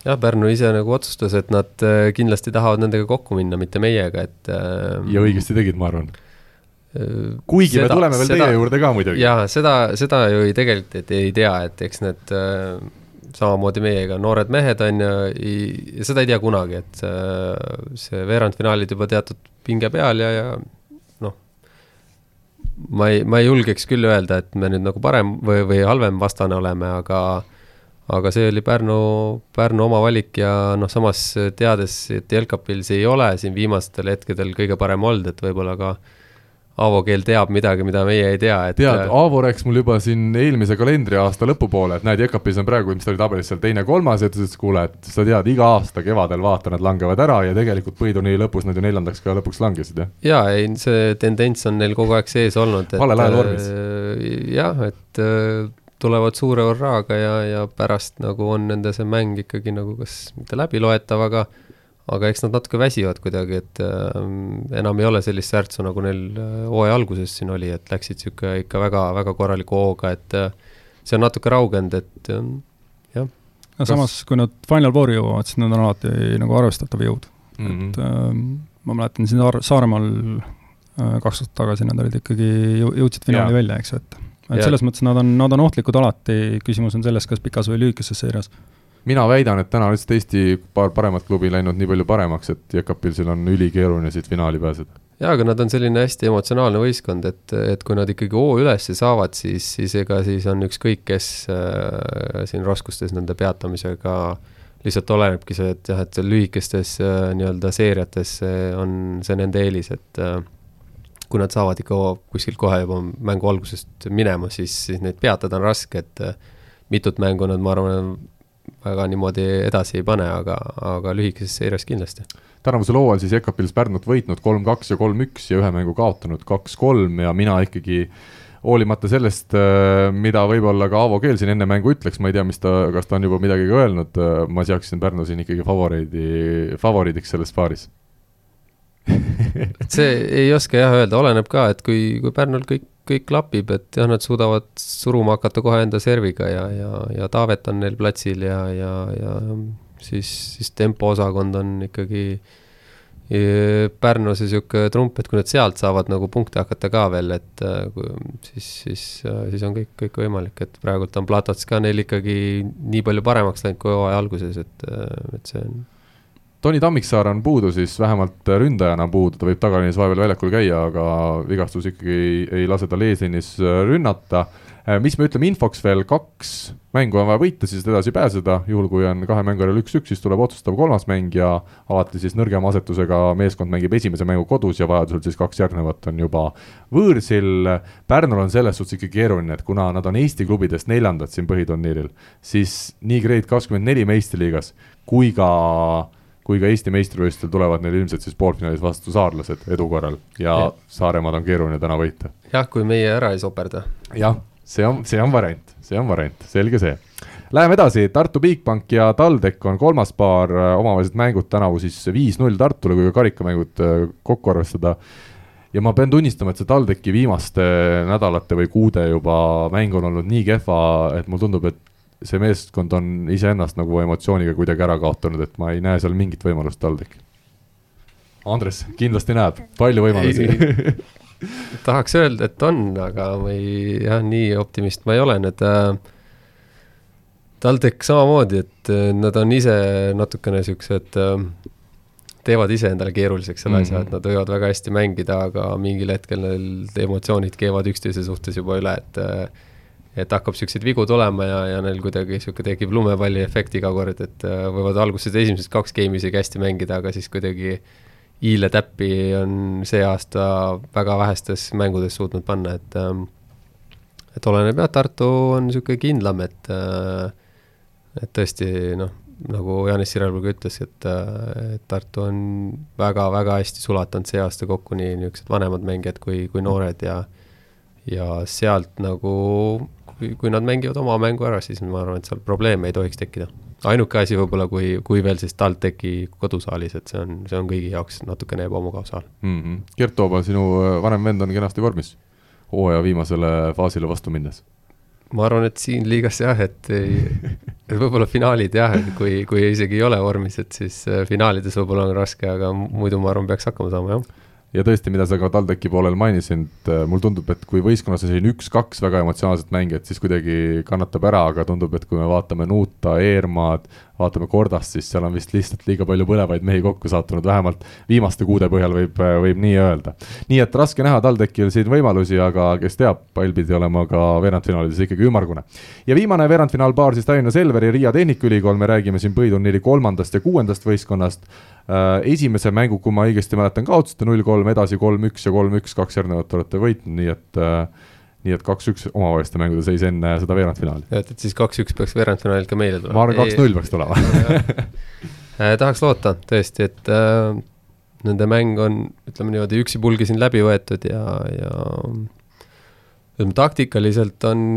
jah, Pärnu ise nagu otsustas, et nad äh, kindlasti tahavad nendega kokku minna, mitte meiega, et. Äh, ja õigesti tegid, ma arvan kuigi seda, me tuleme veel seda, teie juurde ka muidugi. jaa, seda, seda ju ei tegelikult et ei tea, et eks need äh, samamoodi meiega noored mehed on ju, ja seda ei tea kunagi, et äh, see veerandfinaalid juba teatud pinge peal ja, ja noh, ma ei, ma ei julgeks küll öelda, et me nüüd nagu parem või, või halvem vastane oleme, aga aga see oli Pärnu, Pärnu oma valik ja noh, samas teades, et Jelkapil see ei ole siin viimastel hetkedel kõige parem olnud, et võib-olla ka äh, Aavo Keel teab midagi, mida meie ei tea, et tead, Aavo rääkis mul juba siin eelmise kalendriaasta lõpupoole, et näed, Jekapis on praegu, mis ta oli tabelis seal teine-kolmas ja ütles, et kuule, et sa tead, iga aasta kevadel vaata, nad langevad ära ja tegelikult põhiturniiri lõpus nad ju neljandaks ka lõpuks langesid, jah? jaa, ei, see tendents on neil kogu aeg sees olnud, et valel ajal vormis. Äh, jah, et äh, tulevad suure hurraaga ja, ja pärast nagu on nende see mäng ikkagi nagu kas mitte läbiloetav, aga aga eks nad natuke väsivad kuidagi, et äh, enam ei ole sellist särtsu, nagu neil äh, hooaja alguses siin oli, et läksid niisugune ikka väga, väga korraliku hooga, et äh, see on natuke raugenud, et äh, jah. no samas, kui nad Final Fouri jõuavad, siis nad on alati nagu arvestatav jõud mm. -hmm. et äh, ma mäletan siin Saar-, Saaremaal äh, kaks aastat tagasi nad olid ikkagi, jõudsid finaali välja, eks ju, et et ja. selles mõttes nad on, nad on ohtlikud alati, küsimus on selles, kas pikas või lühikeses seerias mina väidan, et täna on lihtsalt Eesti paar paremat klubi läinud nii palju paremaks, et Jekapilsil on ülikeeruline siit finaali pääseda. jaa, aga nad on selline hästi emotsionaalne võistkond, et, et kui nad ikkagi hoo ülesse saavad, siis, siis ega siis on ükskõik, kes äh, siin raskustes nende peatamisega lihtsalt olenebki see, et jah, et lühikestes äh, nii-öelda seeriates on see nende eelis, et äh, kui nad saavad ikka kuskilt kohe juba mängu algusest minema, siis, siis neid peatada on raske, et äh, mitut mängu nad, ma arvan, väga niimoodi edasi ei pane, aga, aga lühikeses seires kindlasti. tänavusel hooajal siis Jekapils Pärnut võitnud kolm-kaks ja kolm-üks ja ühe mängu kaotanud kaks-kolm ja mina ikkagi hoolimata sellest, äh, mida võib-olla ka Aavo Keel siin enne mängu ütleks, ma ei tea, mis ta, kas ta on juba midagi ka öelnud, äh, ma seaksin Pärnu siin ikkagi favoriidi, favoriidiks selles paaris see ei oska jah öelda, oleneb ka, et kui, kui Pärnul kõik kõik klapib, et jah, nad suudavad suruma hakata kohe enda serviga ja, ja, ja Taavet on neil platsil ja, ja, ja siis, siis tempoosakond on ikkagi Pärnu see niisugune trump, et kui nad sealt saavad nagu punkte hakata ka veel, et kui, siis, siis, siis on kõik, kõik võimalik, et praegult on Platats ka neil ikkagi nii palju paremaks läinud kui hooaja alguses, et, et see on Toni Tammiksaar on puudu, siis vähemalt ründajana puudu, ta võib tagaliinis vahepeal väljakul käia, aga vigastus ikkagi ei, ei lase tal eesliinis rünnata. Äh, mis me ütleme infoks veel, kaks mängu on vaja võita, siis edasi pääseda, juhul kui on kahe mängu järel üks-üks, siis tuleb otsustav kolmas mäng ja alati siis nõrgema asetusega meeskond mängib esimese mängu kodus ja vajadusel siis kaks järgnevat on juba võõrsil. Pärnul on selles suhtes ikka keeruline, et kuna nad on Eesti klubidest neljandad siin põhiturniiril, siis nii Grade kakskümmend neli meistriliigas kui ka kui ka Eesti meistrivõistlustel tulevad neil ilmselt siis poolfinaalis vastu saarlased edu korral ja, ja. Saaremaad on keeruline täna võita. jah, kui meie ära ei soperda. jah, see on, see on variant, see on variant, selge see. Läheme edasi, Tartu Bigbank ja TalTech on kolmas paar, äh, omavahelised mängud tänavu siis viis-null Tartule, kui ka karikamängud äh, kokku arvestada ja ma pean tunnistama, et see TalTechi viimaste nädalate või kuude juba mäng on olnud nii kehva, et mulle tundub, et see meeskond on iseennast nagu emotsiooniga kuidagi ära kaotanud, et ma ei näe seal mingit võimalust TalTechil. Andres kindlasti näeb, palju võimalusi tahaks öelda, et on, aga ma ei, jah, nii optimist ma ei ole, need äh, TalTech samamoodi, et äh, nad on ise natukene siuksed äh, teevad ise endale keeruliseks selle mm -hmm. asja, et nad võivad väga hästi mängida, aga mingil hetkel neil emotsioonid keevad üksteise suhtes juba üle, et äh, et hakkab niisuguseid vigu tulema ja, ja neil kuidagi niisugune tekib lumepalli efekt iga kord, et äh, võivad alguses esimesed kaks game'i isegi hästi mängida, aga siis kuidagi hiile täppi on see aasta väga vähestes mängudes suutnud panna, et ähm, et oleneb jah, Tartu on niisugune kindlam, et äh, et tõesti noh, nagu Janis Sirelpuu ütles, et, äh, et Tartu on väga-väga hästi sulatanud see aasta kokku nii niisugused vanemad mängijad kui, kui noored ja ja sealt nagu kui, kui nad mängivad oma mängu ära, siis ma arvan, et seal probleeme ei tohiks tekkida. ainuke asi võib-olla, kui, kui veel siis TalTechi kodusaalis, et see on, see on kõigi jaoks natukene ebamugav saal mm. -hmm. Gert Tooba, sinu äh, vanem vend on kenasti vormis hooaja viimasele faasile vastu minnes ma arvan, et siin liigas jah, et ei, võib-olla finaalid jah, kui, kui isegi ei ole vormis, et siis äh, finaalides võib-olla on raske, aga muidu ma arvan, peaks hakkama saama, jah ja tõesti, mida sa ka TalTechi poolel mainisid, äh, mulle tundub, et kui võistkonnas on selline üks-kaks väga emotsionaalset mängijat, siis kuidagi kannatab ära, aga tundub, et kui me vaatame Nuuta, Eermaad, vaatame Kordast, siis seal on vist lihtsalt liiga palju põlevaid mehi kokku sattunud, vähemalt viimaste kuude põhjal võib, äh, võib nii öelda. nii et raske näha TalTechil siin võimalusi, aga kes teab, pall pidi olema ka veerandfinaalides ikkagi ümmargune. ja viimane veerandfinaalpaar siis Tallinna Selveri, Riia Tehnikaülikool, me räägime siin põhiturniiri kolmandast ja kuuendast võistkonnast. Esimese mängu, kui ma õigesti mäletan, kaotasite null kolm, edasi kolm-üks ja kolm-üks, kaks järgnevat olete võitnud, nii et äh, nii et kaks-üks omavaheliste mängude seis enne seda veerandfinaali. et, et siis kaks-üks peaks veerandfinaalilt ka meile tulema. ma arvan, kaks-null peaks tulema äh, tahaks loota tõesti, et äh, nende mäng on, ütleme niimoodi, üksipulgi siin läbi võetud ja, ja ütleme taktikaliselt on,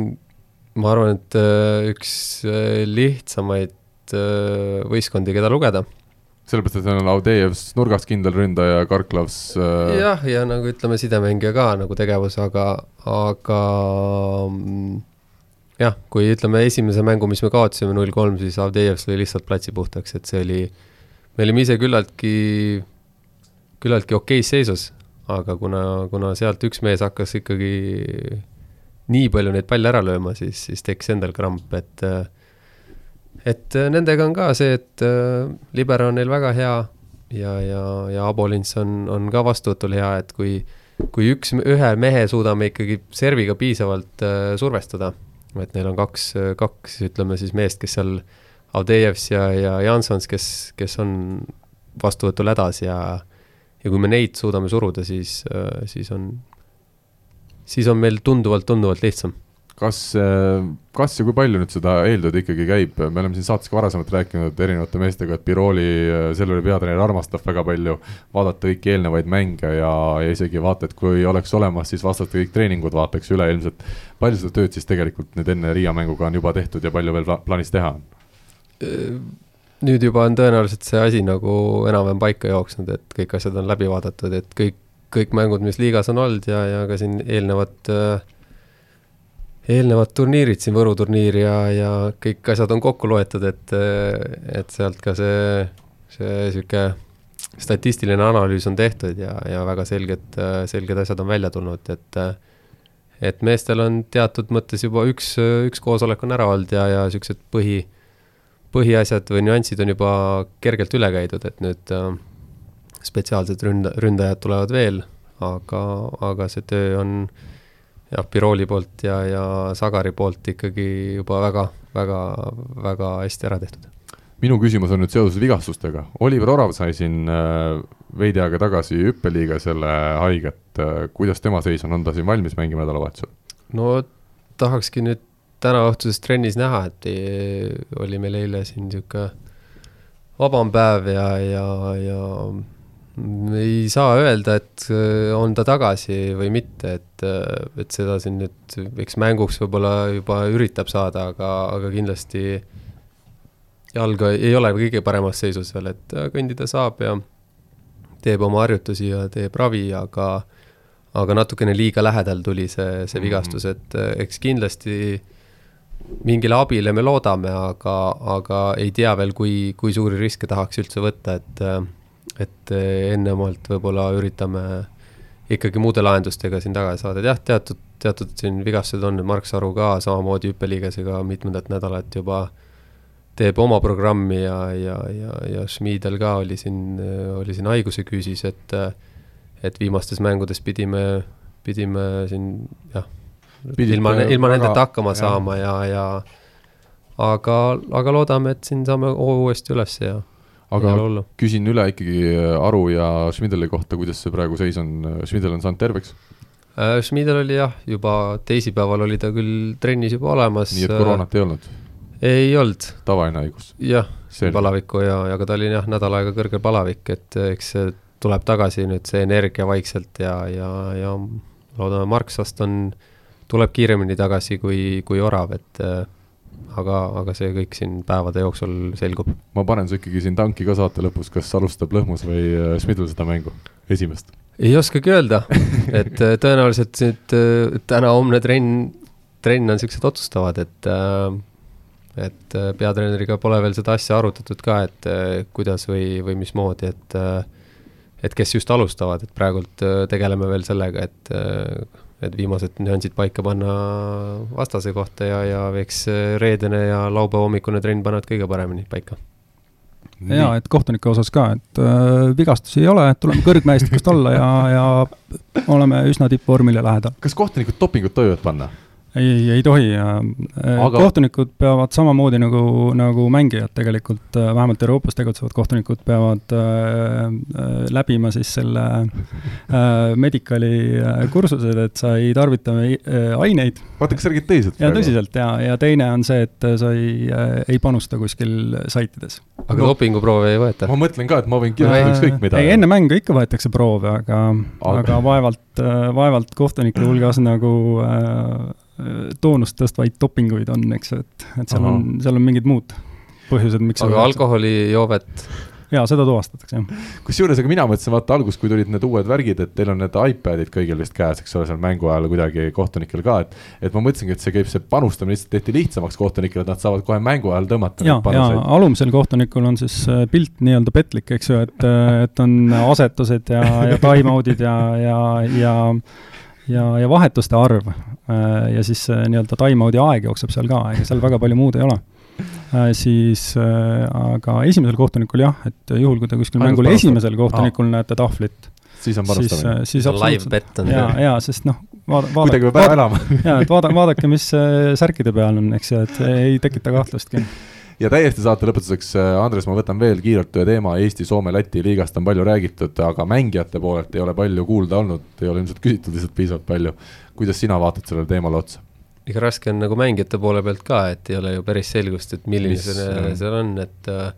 ma arvan, et äh, üks äh, lihtsamaid äh, võistkondi, keda lugeda sellepärast, et on Audejev nurgas kindel ründaja, Karklavs äh.... jah, ja nagu ütleme, sidemängija ka nagu tegevus, aga, aga mm, jah, kui ütleme esimese mängu, mis me kaotasime null kolm, siis Avdejev sai lihtsalt platsi puhtaks, et see oli, me olime ise küllaltki, küllaltki okeis seisus, aga kuna, kuna sealt üks mees hakkas ikkagi nii palju neid palle ära lööma, siis, siis tekkis endal kramp, et et nendega on ka see, et äh, libero on neil väga hea ja, ja, ja Abolins on, on ka vastuvõtul hea, et kui kui üks, ühe mehe suudame ikkagi serviga piisavalt äh, survestada, et neil on kaks, kaks, ütleme siis meest, kes seal, Avdejevs ja, ja Jansons, kes, kes on vastuvõtul hädas ja ja kui me neid suudame suruda, siis, äh, siis on siis on meil tunduvalt, tunduvalt lihtsam. Kas, äh, kas ja kui palju nüüd seda eeltööd ikkagi käib, me oleme siin saates ka varasemalt rääkinud erinevate meestega, et Biroli, äh, Selveri peatreener armastab väga palju vaadata kõiki eelnevaid mänge ja, ja isegi vaata, et kui oleks olemas, siis vastaste kõik treeningud vaataks üle ilmselt. palju seda tööd siis tegelikult nüüd enne Riia mänguga on juba tehtud ja palju veel plaanis teha on? Äh, nüüd juba on tõenäoliselt see asi nagu enam-vähem paika jooksnud, et kõik asjad on läbi vaadatud, et kõik kõik mängud, mis liigas on olnud ja, ja ka siin eelnevad, äh, eelnevad turniirid siin, Võru turniir ja, ja kõik asjad on kokku loetud, et, äh, et sealt ka see, see sihuke statistiline analüüs on tehtud ja, ja väga selged, äh, selged asjad on välja tulnud, et et meestel on teatud mõttes juba üks, üks koosolek on ära olnud ja, ja siuksed põhi, põhiasjad või nüansid on juba kergelt üle käidud, et nüüd äh, spetsiaalsed ründa-, ründajad tulevad veel, aga, aga see töö on jah, Birooli poolt ja, ja Sagari poolt ikkagi juba väga, väga, väga hästi ära tehtud. minu küsimus on nüüd seoses vigastustega, Oliver Orav sai siin äh, veidi aega tagasi hüppeliiga selle haiget, äh, kuidas tema seis on, on ta siin valmis mängima nädalavahetusel? no tahakski nüüd tänaõhtuses trennis näha, et oli meil eile siin niisugune vabam päev ja, ja, ja ei saa öelda, et äh, on ta tagasi või mitte, et, äh, et seda siin nüüd, eks mänguks võib-olla juba üritab saada, aga, aga kindlasti jalga ei ole kõige paremas seisus veel, et äh, kõndida saab ja teeb oma harjutusi ja teeb ravi, aga aga natukene liiga lähedal tuli see, see mhm. vigastus, et eks kindlasti mingile abile me loodame, aga, aga ei tea veel, kui, kui suuri riske tahaks üldse võtta, et et eh, ennemalt võib-olla üritame ikkagi muude lahendustega siin tagasi saada, et jah, teatud, teatud siin vigastused on, Mark Saru ka samamoodi hüppeliigasega mitmendat nädalat juba teeb oma programmi ja, ja, ja, ja Schmidel ka oli siin, oli siin haiguse küüsis, et et viimastes mängudes pidime, pidime siin jah, ilma, ilma nendeta hakkama jah. saama ja, ja aga, aga loodame, et siin saame hoo uuesti üles ja aga küsin üle ikkagi äh, Aru ja Schmideli kohta, kuidas see praegu seis on, Schmidel on saanud terveks? Äh, Schmidel oli jah, juba teisipäeval oli ta küll trennis juba olemas. nii et koroonat ei olnud? ei olnud. tavaline haigus? jah, palavikku ja, aga ta oli jah, nädal aega kõrge palavik, et eks see tuleb tagasi nüüd see energia vaikselt ja, ja, ja loodame, Marksast on, tuleb kiiremini tagasi kui, kui Orav, et aga, aga see kõik siin päevade jooksul selgub. ma panen su ikkagi siin tanki ka saate lõpus, kas alustab Lõhmus või äh, Schmidl seda mängu, esimest? ei oskagi öelda, et äh, tõenäoliselt nüüd äh, täna-homne trenn, trenn on siuksed otsustavad, et et peatreeneriga pole veel seda asja arutatud ka, et kuidas või, või mismoodi, et et kes just alustavad, et praegult tegeleme veel sellega, et et viimased nüansid paika panna vastase kohta ja, ja eks reedene ja laupäeva hommikune trenn panevad kõige paremini paika. jaa, et kohtunike osas ka, et äh, vigastusi ei ole, et tuleme kõrgmäestikust alla ja, ja oleme üsna tippvormile lähedal. kas kohtunikud dopingut tohivad panna? Ei, ei tohi ja äh, Aga... kohtunikud peavad samamoodi nagu, nagu mängijad tegelikult, äh, vähemalt Euroopas tegutsevad kohtunikud peavad äh, äh, läbima siis selle äh, medical'i kursused, et sa ei tarvita äh, aineid. vaata, kas sa räägid tõsiselt? ja tõsiselt ja, ja teine on see, et sa ei äh,, ei panusta kuskil saitides. aga no, dopinguproove ei võeta? ma mõtlen ka, et ma võin kirjutada ükskõik mida. ei, enne mängu ikka võetakse proove, aga, aga., aga vaevalt, vaevalt kohtunike hulgas nagu äh, toonust tõstvaid dopinguid on, eks et, et seal Aha. on, seal on mingid muud põhjused, miks aga alkoholijoovet jaa, seda tuvastatakse, jah. kusjuures, aga mina mõtlesin, vaata alguses, kui tulid need uued värgid, et teil on need iPadid kõigil vist käes, eks ole, seal mängu ajal kuidagi kohtunikel ka, et et ma mõtlesingi, et see käib, see panustamine lihtsalt tehti lihtsamaks kohtunikele, et nad saavad kohe mängu ajal tõmmata ja, ja alumisel kohtunikul on siis äh, pilt nii-öelda petlik, eks ju, et, äh, et on asetused ja, ja time-out'id ja, ja, ja ja, ja vahetuste arv äh, ja siis nii-öelda time-out'i aeg jookseb seal ka, ega seal väga palju muud ei ole Äh, siis äh, aga esimesel kohtunikul jah, et juhul, kui te kuskil Ainult mängul esimesel kohtunikul Aa. näete tahvlit, siis on panustamine. siis, siis absoluutselt, jaa, jaa, sest noh, vaada, vaada, kuidagi peab ära elama. jaa, et vaada, vaadake, mis särkide peal on, eks ju, et ei tekita kahtlustki ja täiesti saate lõpetuseks, Andres, ma võtan veel kiirelt ühe teema, Eesti-Soome-Läti liigast on palju räägitud, aga mängijate poolelt ei ole palju kuulda olnud, ei ole ilmselt küsitud lihtsalt piisavalt palju. kuidas sina vaatad sellele teemale otsa? ega raske on nagu mängijate poole pealt ka, et ei ole ju päris selgust, et milline Mis, see seal on, et äh,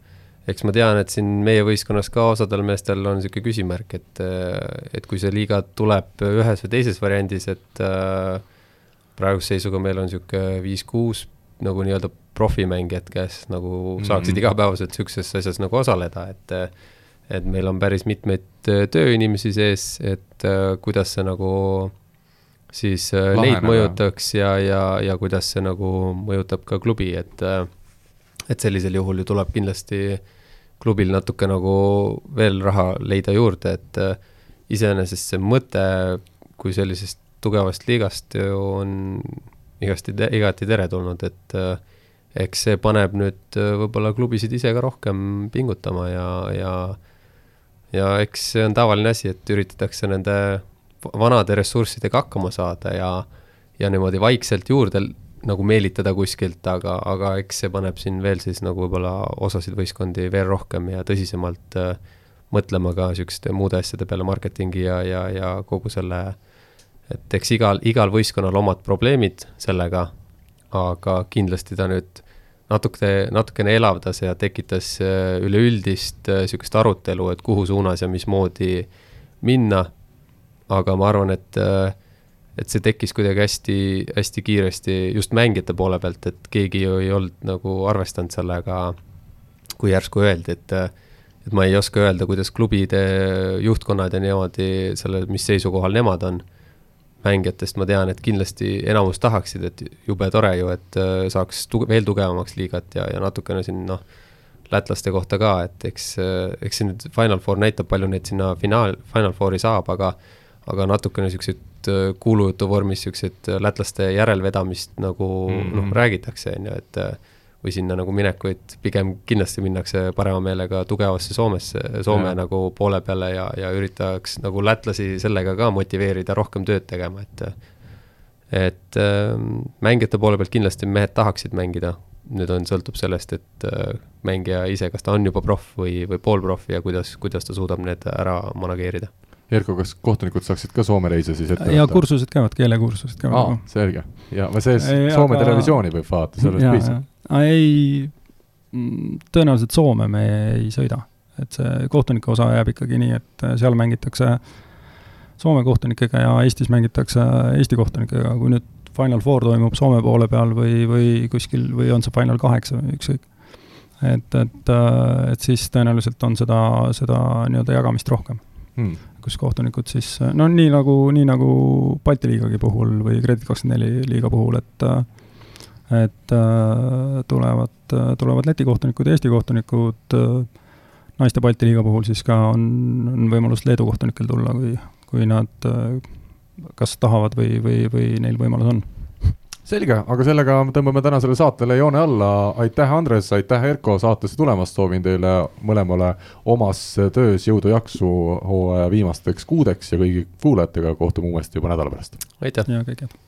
eks ma tean, et siin meie võistkonnas ka osadel meestel on niisugune küsimärk, et, äh, et kui see liiga tuleb ühes või teises variandis, et äh, praeguse seisuga meil on niisugune viis-kuus nagu nii-öelda profimängijat, kes nagu mm -hmm. saaksid igapäevaselt niisuguses asjas nagu osaleda, et et meil on päris mitmeid tööinimesi sees, et kuidas see nagu siis äh, Laheneb, neid mõjutaks ja, ja, ja kuidas see nagu mõjutab ka klubi, et äh, et sellisel juhul ju tuleb kindlasti klubil natuke nagu veel raha leida juurde, et äh, iseenesest see mõte, kui sellisest tugevast liigast ju on igasti, igati teretulnud, et eks see paneb nüüd võib-olla klubisid ise ka rohkem pingutama ja, ja ja eks see on tavaline asi, et üritatakse nende vanade ressurssidega hakkama saada ja, ja niimoodi vaikselt juurde nagu meelitada kuskilt, aga, aga eks see paneb siin veel siis nagu võib-olla osasid võistkondi veel rohkem ja tõsisemalt äh, mõtlema ka niisuguste muude asjade peale, marketingi ja, ja, ja kogu selle, et eks igal, igal võistkonnal omad probleemid sellega, aga kindlasti ta nüüd natuke, natukene elavdas ja tekitas äh, üleüldist niisugust äh, arutelu, et kuhu suunas ja mismoodi minna aga ma arvan, et, äh, et see tekkis kuidagi hästi, hästi kiiresti just mängijate poole pealt, et keegi ju ei olnud nagu arvestanud sellega, kui järsku öeldi, et et ma ei oska öelda, kuidas klubide juhtkonnad ja niimoodi selle, mis seisukohal nemad on. Mängijatest ma tean, et kindlasti enamus tahaksid, et jube tore ju, et äh, saaks tuge, veel tugevamaks liigat ja, ja natukene siin noh, lätlaste kohta ka, et eks, äh, eks see nüüd Final Four näitab, palju neid sinna finaal, Final Fouri saab, aga aga natukene niisuguseid äh, kuulujutu vormis niisuguseid äh, lätlaste järelvedamist nagu mm -hmm. noh, räägitakse, on ju, et või sinna nagu minekuid, pigem kindlasti minnakse parema meelega tugevasse Soomesse, Soome ja. nagu poole peale ja, ja üritaks nagu lätlasi sellega ka motiveerida rohkem tööd tegema, et et äh, mängijate poole pealt kindlasti mehed tahaksid mängida, nüüd on, sõltub sellest, et äh, mängija ise, kas ta on juba proff või, või poolproff ja kuidas, kuidas ta suudab need ära manageerida Erko, kas kohtunikud saaksid ka Soome reise siis ette võtta? jaa, kursused käivad, keelekursused käivad Aa, selge. ja, või see Soome aga... televisiooni võib vaadata, sellest piisab? Ei, mm, tõenäoliselt Soome me ei sõida. et see kohtunike osa jääb ikkagi nii, et seal mängitakse Soome kohtunikega ja Eestis mängitakse Eesti kohtunikega, kui nüüd Final Four toimub Soome poole peal või, või kuskil, või on see Final kaheksa, ükskõik. et, et, et siis tõenäoliselt on seda, seda nii-öelda jagamist rohkem hmm kus kohtunikud siis, no nii nagu, nii nagu Balti liigagi puhul või Kredit24 liiga puhul, et et äh, tulevad, tulevad Läti kohtunikud ja Eesti kohtunikud, naiste Balti liiga puhul siis ka on, on võimalus Leedu kohtunikel tulla, kui, kui nad kas tahavad või, või, või neil võimalus on selge, aga sellega tõmbame tänasele saatele joone alla. aitäh, Andres, aitäh, Erko, saatesse tulemast, soovin teile mõlemale omas töös jõudu-jaksu hooaja viimasteks kuudeks ja kõigi kuulajatega kohtume uuesti juba nädala pärast. aitäh! ja kõike head!